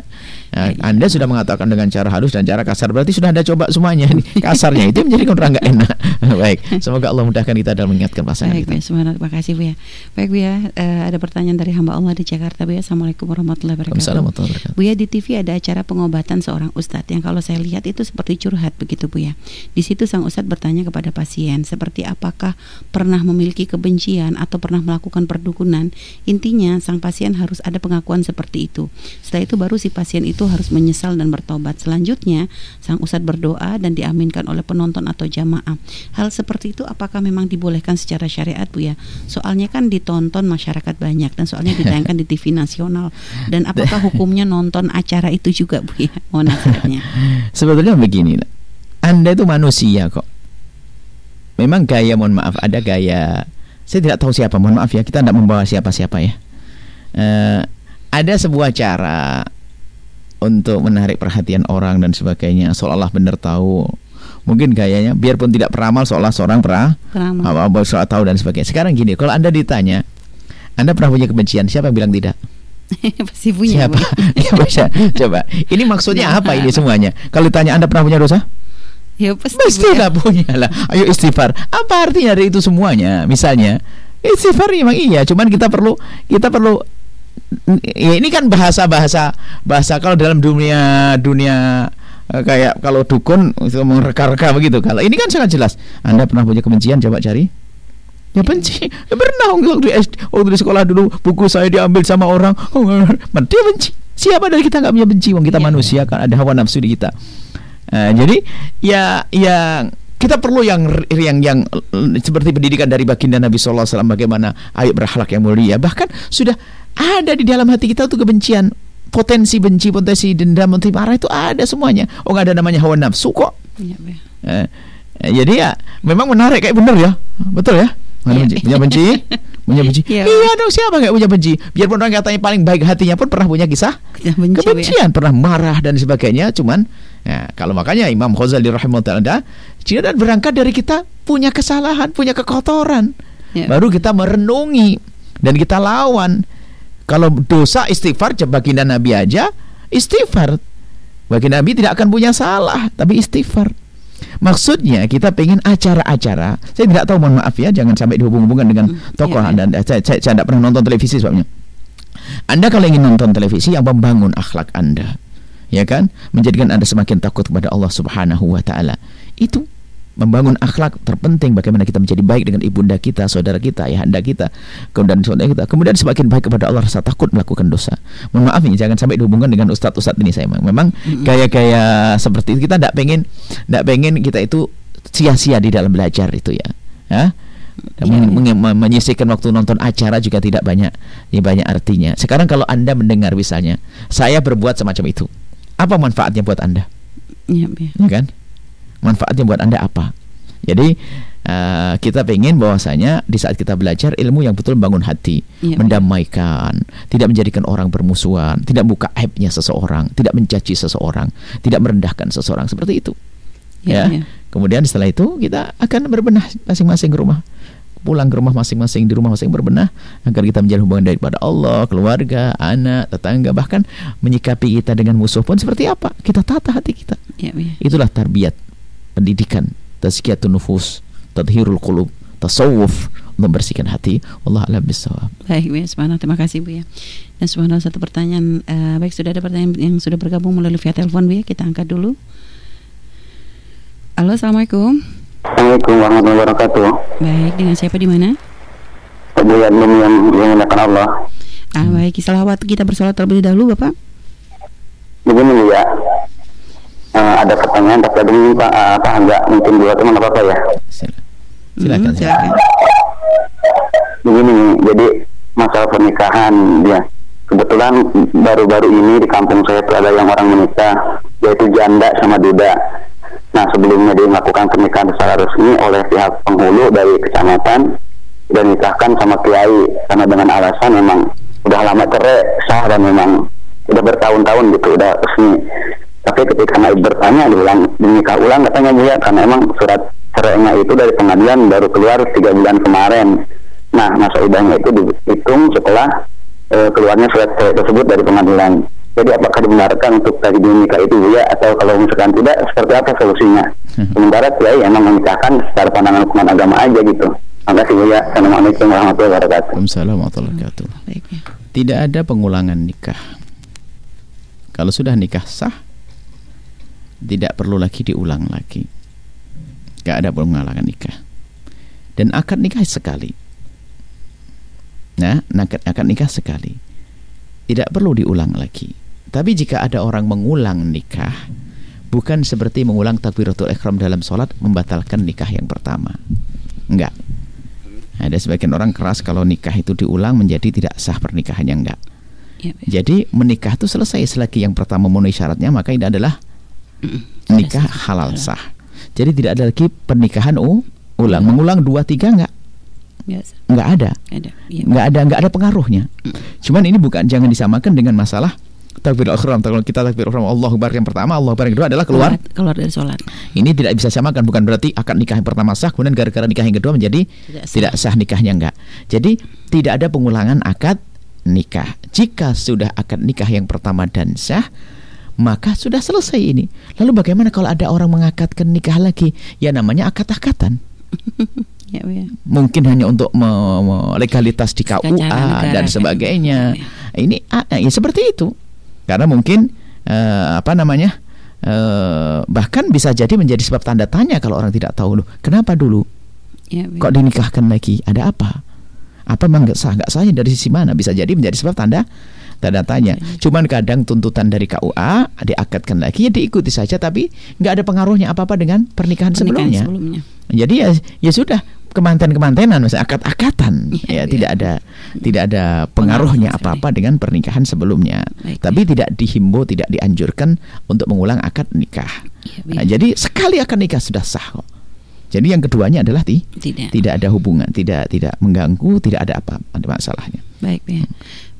Nah,
Ya, ya.
Anda sudah mengatakan dengan cara halus dan cara kasar berarti sudah Anda coba semuanya. Ini Kasarnya itu menjadi orang nggak enak. baik. Semoga Allah mudahkan kita dalam mengingatkan pasangan
Baik,
kita.
Semangat. Terima kasih, Bu ya. Baik, Bu ya. Eh, ada pertanyaan dari hamba Allah di Jakarta, Bu ya. Assalamualaikum warahmatullahi wabarakatuh.
Warahmatullahi wabarakatuh.
Bu ya, di TV ada acara pengobatan seorang ustadz yang kalau saya lihat itu seperti curhat begitu, Bu ya. Di situ sang ustadz bertanya kepada pasien, seperti apakah pernah memiliki kebencian atau pernah melakukan perdukunan. Intinya, sang pasien harus ada pengakuan seperti itu. Setelah itu baru si pasien itu harus menyesal dan bertobat. Selanjutnya, sang ustadz berdoa dan diaminkan oleh penonton atau jamaah. Hal seperti itu apakah memang dibolehkan secara syariat Bu ya? Soalnya kan ditonton masyarakat banyak dan soalnya ditayangkan di TV nasional. Dan apakah hukumnya nonton acara itu juga Bu ya? Mohon.
Sebetulnya begini, Anda itu manusia kok. Memang gaya, mohon maaf, ada gaya. Saya tidak tahu siapa, mohon maaf ya, kita tidak membawa siapa-siapa ya. Eh, ada sebuah cara untuk menarik perhatian orang dan sebagainya, seolah-olah benar tahu. Mungkin gayanya, biarpun tidak peramal, seolah seorang pernah
Peramal.
apa soal tahu dan sebagainya. Sekarang gini, kalau anda ditanya, anda pernah punya kebencian, siapa yang bilang tidak?
Pasti punya
Siapa? Coba. Ini maksudnya apa ini semuanya? Kalau ditanya anda pernah punya dosa?
Ya pasti, ya.
lah punya lah. Ayo istighfar. Apa artinya dari itu semuanya? Misalnya, istighfar memang iya, cuman kita perlu kita perlu ya ini kan bahasa bahasa bahasa kalau dalam dunia dunia eh, kayak kalau dukun itu mereka-reka begitu. Kalau ini kan sangat jelas. Anda pernah punya kebencian? Coba cari. Ya benci. Ya pernah waktu di, SD, waktu di sekolah dulu buku saya diambil sama orang. Dia benci. Siapa dari kita nggak punya benci? Wong kita
Iya.
manusia kan ada hawa nafsu di kita. Eh, jadi ya ya kita perlu yang yang yang seperti pendidikan dari baginda Nabi Sallallahu Alaihi Wasallam bagaimana ayo berakhlak yang mulia. Bahkan sudah ada di dalam hati kita tuh kebencian potensi benci potensi dendam potensi marah itu ada semuanya. Oh nggak ada namanya hawa nafsu kok.
Bu ya.
Eh, jadi ya memang menarik kayak bener ya. Betul ya? Mana benci? punya benci punya benci?
Iya.
iya dong siapa nggak punya benci? Biarpun orang katanya paling baik hatinya pun pernah punya kisah
benci, ya.
kebencian pernah marah dan sebagainya. Cuman ya, kalau makanya Imam Ghazali rahimahullah dan berangkat dari kita punya kesalahan punya kekotoran.
Ya.
baru kita merenungi dan kita lawan. Kalau dosa istighfar baginda Nabi aja istighfar. Baginda Nabi tidak akan punya salah tapi istighfar Maksudnya kita pengen acara-acara. Saya tidak tahu, mohon maaf ya, jangan sampai dihubung-hubungkan dengan
Hmm,
tokoh.
iya, iya.
Anda, saya, saya, saya tidak pernah nonton televisi sebabnya. Anda kalau ingin nonton televisi yang membangun akhlak Anda, ya kan, menjadikan Anda semakin takut kepada Allah Subhanahu wa taala. Itu membangun akhlak terpenting bagaimana kita menjadi baik dengan ibunda kita, saudara kita, ayahanda kita, kemudian saudara kita. Kemudian semakin baik kepada Allah rasa takut melakukan dosa. Mohon maaf ini jangan sampai dihubungkan dengan ustadz-ustadz ini saya memang. Gaya-gaya seperti itu kita tidak pengen tidak pengen kita itu sia-sia di dalam belajar itu ya. Ya.
Iya,
meng- meng- menyisihkan waktu nonton acara juga tidak banyak ya banyak artinya. Sekarang kalau Anda mendengar misalnya, saya berbuat semacam itu. Apa manfaatnya buat Anda?
Iya, ya.
ya kan? Manfaatnya buat anda apa? Jadi eh, kita pengen bahwasanya di saat kita belajar ilmu yang betul membangun hati,
Iya.
mendamaikan, tidak menjadikan orang bermusuhan, tidak buka aibnya seseorang, tidak mencaci seseorang, tidak merendahkan seseorang seperti itu.
Iya,
ya.
iya.
Kemudian setelah itu kita akan berbenah masing-masing ke rumah. Pulang ke rumah masing-masing di rumah masing berbenah agar kita menjalin hubungan daripada Allah, keluarga, anak, tetangga, bahkan menyikapi kita dengan musuh pun seperti apa? Kita tata hati kita.
Iya.
Itulah tarbiyat, pendidikan, tazkiyatun nufus, tadhirul qulub, tasawuf, membersihkan hati. Allah alam bisawab.
Baik, Bu ya. Subhanallah, terima kasih Bu ya. Dan subhanallah satu pertanyaan eh, baik sudah ada pertanyaan yang sudah bergabung melalui via telepon Bu ya. Kita angkat dulu. Halo, Assalamualaikum.
Assalamualaikum warahmatullahi wabarakatuh.
Baik, dengan siapa di mana?
Yadlum yang dimuliakan Allah.
Ah, baik, salawat kita bersolat terlebih dahulu, Bapak.
Begini Bu ya. Eh, ada pertanyaan tapi ada ini Pak eh, apa enggak mungkin dua teman apa apa ya.
Sila- Silakan.
Hmm, silakan.
Begini jadi masalah pernikahan ya. Kebetulan baru-baru ini di kampung saya itu ada yang orang menikah yaitu janda sama duda. Nah sebelumnya dia melakukan pernikahan secara resmi oleh pihak penghulu dari kecamatan dan nikahkan sama kiai karena dengan alasan memang udah lama cerai sah dan memang udah bertahun-tahun gitu udah resmi. Tapi ketika naib bertanya diulang dinikah ulang katanya ya karena emang surat cerainya itu dari pengadilan baru keluar tiga bulan kemarin. Nah masa idahnya itu dihitung setelah eh, keluarnya surat cerai tersebut dari pengadilan. Jadi apakah dibenarkan untuk tadi nikah itu ya atau kalau misalkan tidak seperti apa solusinya? Sementara kiai emang menikahkan secara pandangan hukuman agama aja gitu. Terima kasih Bu ya. Assalamualaikum warahmatullahi wabarakatuh.
Waalaikumsalam warahmatullahi wabarakatuh.
Ya.
Tidak ada pengulangan nikah. Kalau sudah nikah sah, tidak perlu lagi diulang lagi. Gak ada pengulangan nikah. Dan akad nikah sekali. Nah, akad, akad nikah sekali. Tidak perlu diulang lagi. Tapi jika ada orang mengulang nikah, bukan seperti mengulang takbiratul ihram dalam sholat membatalkan nikah yang pertama. Enggak. Ada sebagian orang keras kalau nikah itu diulang menjadi tidak sah pernikahannya enggak.
Ya, baik.
Jadi menikah itu selesai selagi yang pertama memenuhi syaratnya maka ini adalah nikah halal sah. Jadi tidak ada lagi pernikahan u- ulang. Mengulang dua tiga enggak
Biasa.
enggak ada.
Iya.
Enggak ada enggak ada pengaruhnya. Cuman ini bukan jangan disamakan dengan masalah takbir ihram. Kalau kita takbir ihram Allahu Akbar yang pertama, Allahu Akbar yang kedua adalah keluar
keluar dari sholat.
ini tidak bisa samakan bukan berarti akad nikah yang pertama sah kemudian gara-gara nikah yang kedua menjadi
Tidak sah.
tidak sah nikahnya enggak. Jadi tidak ada pengulangan akad nikah. Jika sudah akad nikah yang pertama dan sah maka sudah selesai ini. Lalu bagaimana kalau ada orang mengakadkan nikah lagi? Ya namanya akad-akatan.
Ya, Bu ya.
Mungkin hanya untuk me- me- legalitas di KUA
negara,
dan
kan?
sebagainya.
Ya,
Ini ah, ya seperti itu. Karena mungkin eh, apa namanya? eh, bahkan bisa jadi menjadi sebab tanda tanya kalau orang tidak tahu loh. Kenapa dulu
Ya, ya.
kok dinikahkan lagi? Ada apa? Apa memang nggak sah? Nggak sahnya dari sisi mana? Bisa jadi menjadi sebab tanda tanda tanya. Cuman kadang tuntutan dari KUA diakadkan lagi ya diikuti saja tapi nggak ada pengaruhnya apa apa dengan pernikahan,
Pernikahan
sebelumnya.
sebelumnya.
Jadi ya ya sudah kemanten-kemantenan misalnya akad-akatan
Iya,
ya
iya.
tidak ada tidak ada pengaruhnya
Pengaruh
apa-apa dengan pernikahan sebelumnya.
Baik,
Tapi tidak dihimbau, tidak dianjurkan untuk mengulang akad nikah.
Iya, Bu
Nah,
ya.
jadi sekali akad nikah sudah sah kok. Jadi yang keduanya adalah ti,
Tidak.
tidak ada hubungan, tidak tidak mengganggu, tidak ada apa ada masalahnya.
Baik ya.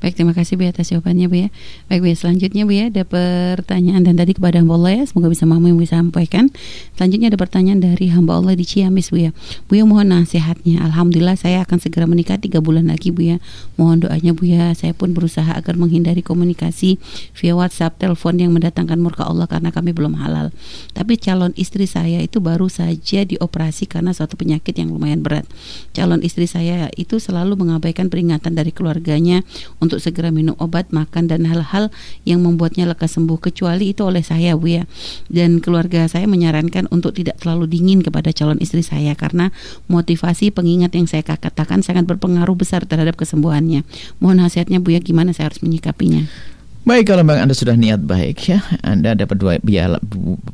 Baik terima kasih Bu atas jawabannya Bu ya. Baik Bu ya selanjutnya Bu ya ada pertanyaan dan tadi kepada hamba Allah ya semoga bisa yang bisa sampaikan. Selanjutnya ada pertanyaan dari hamba Allah di Ciamis Bu ya. Bu ya mohon nasihatnya. Alhamdulillah saya akan segera menikah tiga bulan lagi Bu ya. Mohon doanya Bu ya. Saya pun berusaha agar menghindari komunikasi via WhatsApp, telepon yang mendatangkan murka Allah karena kami belum halal. Tapi calon istri saya itu baru saja dioperasi karena suatu penyakit yang lumayan berat. Calon istri saya itu selalu mengabaikan peringatan dari keluarganya untuk segera minum obat, makan dan hal-hal yang membuatnya lekas sembuh kecuali itu oleh saya Bu ya. Dan keluarga saya menyarankan untuk tidak terlalu dingin kepada calon istri saya karena motivasi pengingat yang saya katakan sangat berpengaruh besar terhadap kesembuhannya. Mohon nasihatnya Bu ya gimana saya harus menyikapinya.
Baik kalau memang Anda sudah niat baik ya, Anda dapat dua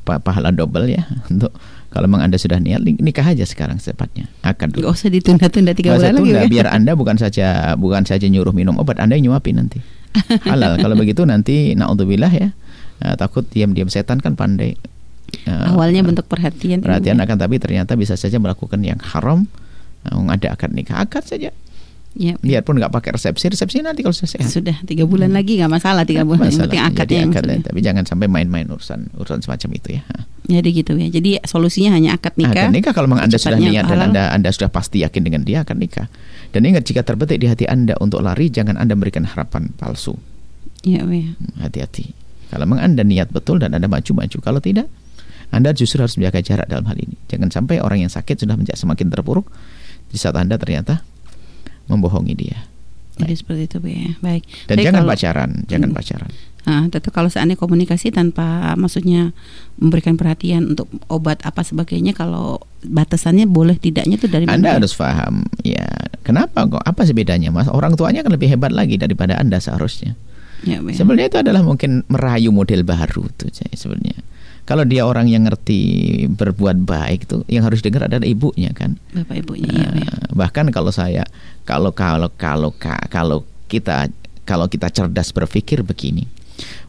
pa- pahala double ya untuk kalau memang Anda sudah niat nikah aja sekarang secepatnya. Akan dulu.
Gak usah ditunda-tunda tiga bulan lagi
tunda,
ya.
biar Anda bukan saja bukan saja nyuruh minum obat, Anda yang nyuapin nanti. Halal. Kalau begitu nanti naudzubillah ya. eh, takut diam-diam setan kan pandai. eh,
Awalnya bentuk perhatian.
perhatian
Bu ya.
akan tapi ternyata bisa saja melakukan yang haram. eh, ada akad nikah akad saja.
Ya,
Biarpun nggak pakai resepsi, resepsi nanti kalau sudah sehat.
sudah tiga bulan lagi nggak masalah tiga bulan. Yang
Masalah.
penting akadnya
Jadi
yang
akad,
sudah.
tapi jangan sampai main-main urusan urusan semacam itu ya.
Jadi gitu ya. Jadi solusinya hanya akad nikah.
Akad nikah kalau memang Anda sudah niat dan. Anda Anda sudah pasti yakin dengan dia akan nikah. Dan ingat jika terbetik di hati Anda untuk lari jangan Anda berikan harapan palsu.
Ya, Bu ya.
Hmm, Hati-hati. Kalau memang Anda niat betul dan Anda maju-maju, kalau tidak Anda justru harus menjaga jarak dalam hal ini. Jangan sampai orang yang sakit sudah menjadi semakin terpuruk di saat Anda ternyata membohongi dia.
Jadi seperti itu Bu ya. Baik.
Dan
Tapi
jangan
kalau-
pacaran, jangan
Hmm.
pacaran.
Nah, tentu kalau seandainya komunikasi tanpa maksudnya memberikan perhatian untuk obat apa sebagainya kalau batasannya boleh tidaknya itu dari
Anda
mana?
harus paham, ya kenapa kok? Apa sih bedanya, Mas? Orang tuanya kan lebih hebat lagi daripada Anda seharusnya.
Ya, Bu ya.
Sebenarnya itu adalah mungkin merayu model baru tuh sebenarnya. Kalau dia orang yang ngerti berbuat baik tuh, yang harus dengar adalah ibunya kan.
Bapak ibunya ya, Bu ya.
Eh, bahkan kalau saya kalau kalau kalau ka- kalau kita kalau kita cerdas berpikir begini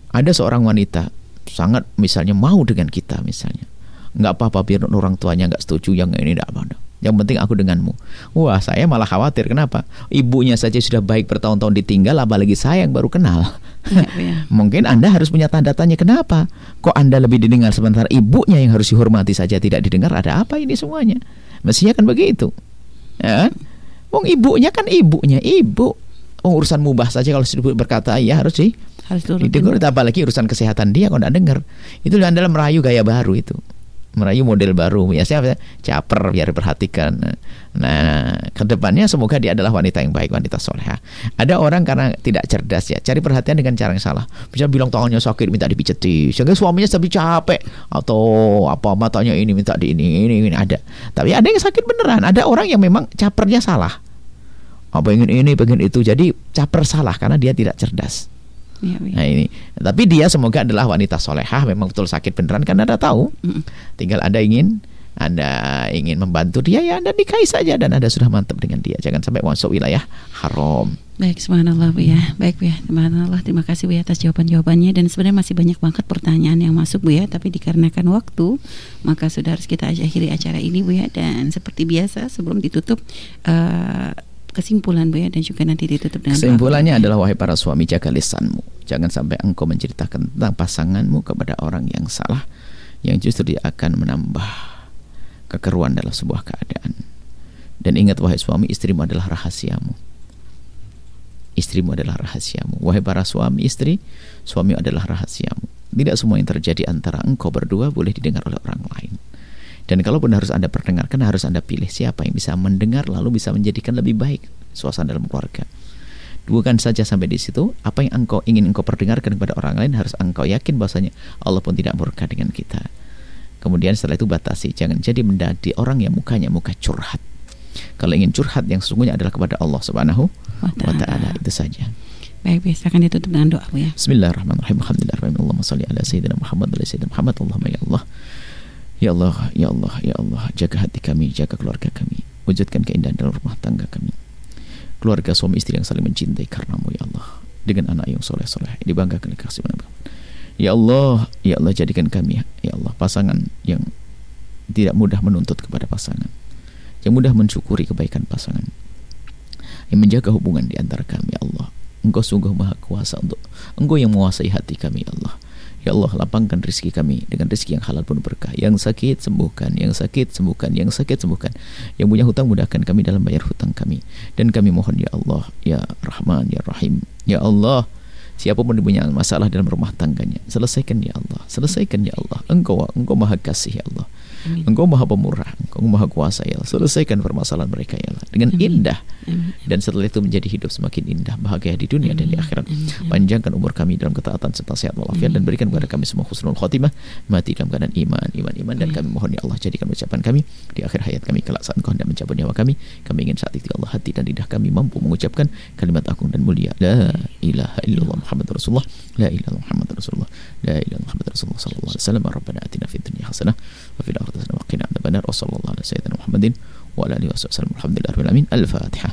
ada seorang wanita sangat misalnya mau dengan kita misalnya nggak apa-apa biar orang tuanya nggak setuju yang ini tidak apa Yang penting aku denganmu. Wah, saya malah khawatir. Kenapa? Ibunya saja sudah baik bertahun-tahun ditinggal, apalagi saya yang baru kenal.
Ya, ya.
Mungkin Anda harus punya tanda tanya kenapa? Kok Anda lebih didengar sementara ibunya yang harus dihormati saja tidak didengar? Ada apa ini semuanya? Mestinya kan begitu. Ya kan? Wong ibunya kan ibunya, ibu. Wong urusan mubah saja kalau berkata ya harus sih
Harus
didengar apalagi urusan kesehatan dia kalau tidak dengar. Itu adalah merayu gaya baru itu merayu model baru. Biasanya caper biar perhatikan nah ke depannya semoga dia adalah wanita yang baik wanita soleha ada orang karena tidak cerdas ya. Cari perhatian dengan cara yang salah. Bisa bilang tangannya sakit minta dipijeti sehingga suaminya tapi capek. Atau apa matanya ini minta di ini ini, ini. Ada. Tapi ada yang sakit beneran. Ada orang yang memang capernya salah. Apa ingin ini pengen itu. Jadi caper salah karena dia tidak cerdas
Ya, ya.
Nah ini, tapi dia semoga adalah wanita solehah, memang betul sakit beneran kan anda tahu.
Mm.
Tinggal ada ingin, anda ingin membantu dia ya anda nikahi saja dan anda sudah mantap dengan dia. Jangan sampai masuk wilayah haram.
Baik, subhanallah Bu ya. Baik Bu ya, subhanallah. Terima kasih Bu ya atas jawaban-jawabannya dan sebenarnya masih banyak banget pertanyaan yang masuk Bu ya, tapi dikarenakan waktu, maka sudah harus kita akhiri acara ini Bu ya dan seperti biasa sebelum ditutup eh, kesimpulan Bu ya dan juga nanti ditutup dengan.
Kesimpulannya adalah wahai para suami jaga lisanmu. Jangan sampai engkau menceritakan tentang pasanganmu kepada orang yang salah yang justru dia akan menambah kekeruan dalam sebuah keadaan. Dan ingat wahai suami istrimu adalah rahasiamu. Istrimu adalah rahasiamu. Wahai para suami istri, suami adalah rahasiamu. Tidak semua yang terjadi antara engkau berdua boleh didengar oleh orang lain. Dan kalaupun harus Anda perdengarkan, harus Anda pilih siapa yang bisa mendengar lalu bisa menjadikan lebih baik suasana dalam keluarga. Bukan saja sampai di situ, apa yang engkau ingin engkau perdengarkan kepada orang lain harus engkau yakin bahwasanya Allah pun tidak murka dengan kita. Kemudian setelah itu batasi, jangan jadi menjadi orang yang mukanya muka curhat. Kalau ingin curhat yang sesungguhnya adalah kepada Allah Subhanahu
Wa ta'ala.
itu saja.
Baik, biasa akan ditutup dengan doa Bu ya.
Bismillahirrahmanirrahim. Alhamdulillah. Allahumma salli ala sayyidina Muhammad wa ala sayyidina Muhammad. Allahumma ya Allah. Ya Allah, ya Allah, ya Allah, jaga hati kami, jaga keluarga kami. Wujudkan keindahan dalam rumah tangga kami. Keluarga suami istri yang saling mencintai karenamu ya Allah. Dengan anak yang soleh-soleh. Dibanggakan kasih. Ya Allah, ya Allah jadikan kami, ya Allah, pasangan yang tidak mudah menuntut kepada pasangan. Yang mudah mensyukuri kebaikan pasangan. Yang menjaga hubungan di antara kami, ya Allah. Engkau sungguh maha kuasa untuk Engkau yang menguasai hati kami, ya Allah. Ya Allah lapangkan rezeki kami dengan rezeki yang halal pun berkah. Yang sakit sembuhkan, yang sakit sembuhkan, yang sakit sembuhkan. Yang punya hutang mudahkan kami dalam bayar hutang kami. Dan kami mohon ya Allah, ya Rahman, ya Rahim. Ya Allah, siapa pun punya masalah dalam rumah tangganya, selesaikan ya Allah, selesaikan ya Allah. Engkau engkau Maha Kasih ya Allah.
Amin.
Engkau Maha Pemurah, Engkau Maha Kuasa ya Allah. Selesaikan permasalahan mereka ya Allah dengan
Amin.
indah.
Amin.
Dan setelah itu menjadi hidup semakin indah, bahagia di dunia dan di
Amin.
akhirat.
Amin. Amin.
Panjangkan umur kami dalam ketaatan serta sehat walafiat dan berikan kepada kami semua husnul khotimah, mati dalam keadaan iman, iman, iman dan
Amin.
kami mohon ya Allah jadikan ucapan kami di akhir hayat kami kelak saat Engkau hendak mencabut nyawa kami. Kami ingin saat itu ya Allah hati dan lidah kami mampu mengucapkan kalimat agung dan mulia. La ilaha illallah Muhammad Rasulullah. La ilaha Muhammad Rasulullah. La ilaha Muhammad Rasulullah sallallahu alaihi wasallam. Rabbana atina fid dunya hasanah wa fil akhirati hasanah wa qina adzabannar. Wa sallallahu ala sayyidina Muhammadin wa ala alihi wasallam. Alhamdulillahirabbil alamin. Al-Fatihah.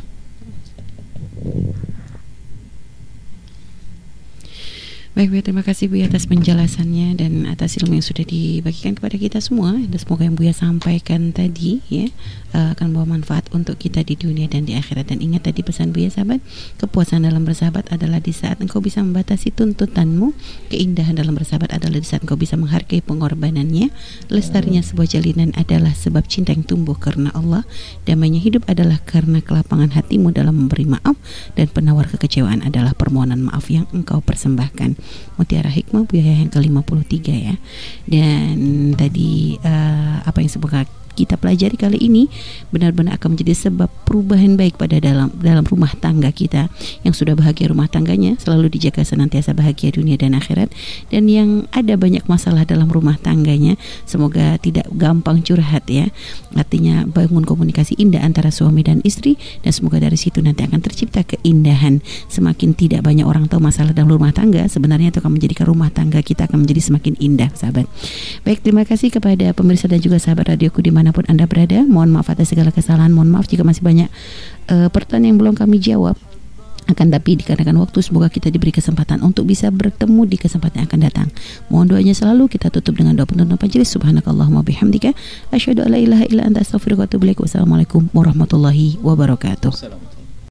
Baik Bu, terima kasih Bu atas penjelasannya dan atas ilmu yang sudah dibagikan kepada kita semua. Dan semoga yang Buya sampaikan tadi ya eh, akan membawa manfaat untuk kita di dunia dan di akhirat. Dan ingat tadi pesan Buya sahabat, kepuasan dalam bersahabat adalah di saat engkau bisa membatasi tuntutanmu, keindahan dalam bersahabat adalah di saat engkau bisa menghargai pengorbanannya, lestarinya sebuah jalinan adalah sebab cinta yang tumbuh karena Allah, damainya hidup adalah karena kelapangan hatimu dalam memberi maaf dan penawar kekecewaan adalah permohonan maaf yang engkau persembahkan. Mutiara Hikmah Buya yang ke-53 ya. Dan tadi eh, apa yang semoga kita pelajari kali ini benar-benar akan menjadi sebab perubahan baik pada dalam dalam rumah tangga kita. Yang sudah bahagia rumah tangganya selalu dijaga senantiasa bahagia dunia dan akhirat. Dan yang ada banyak masalah dalam rumah tangganya semoga tidak gampang curhat ya. Artinya bangun komunikasi indah antara suami dan istri dan semoga dari situ nanti akan tercipta keindahan. Semakin tidak banyak orang tahu masalah dalam rumah tangga sebenarnya itu akan menjadikan rumah tangga kita akan menjadi semakin indah sahabat. Baik terima kasih kepada pemirsa dan juga sahabat radioku di mana pun anda berada mohon maaf atas segala kesalahan mohon maaf jika masih banyak eh, pertanyaan yang belum kami jawab akan tapi dikarenakan waktu semoga kita diberi kesempatan untuk bisa bertemu di kesempatan yang akan datang. Mohon doanya selalu kita tutup dengan doa penutup majelis. Subhanakallahumma bihamdika asyhadu an la ilaha illa anta astaghfiruka wa atubu ilaik. Wassalamualaikum warahmatullahi wabarakatuh.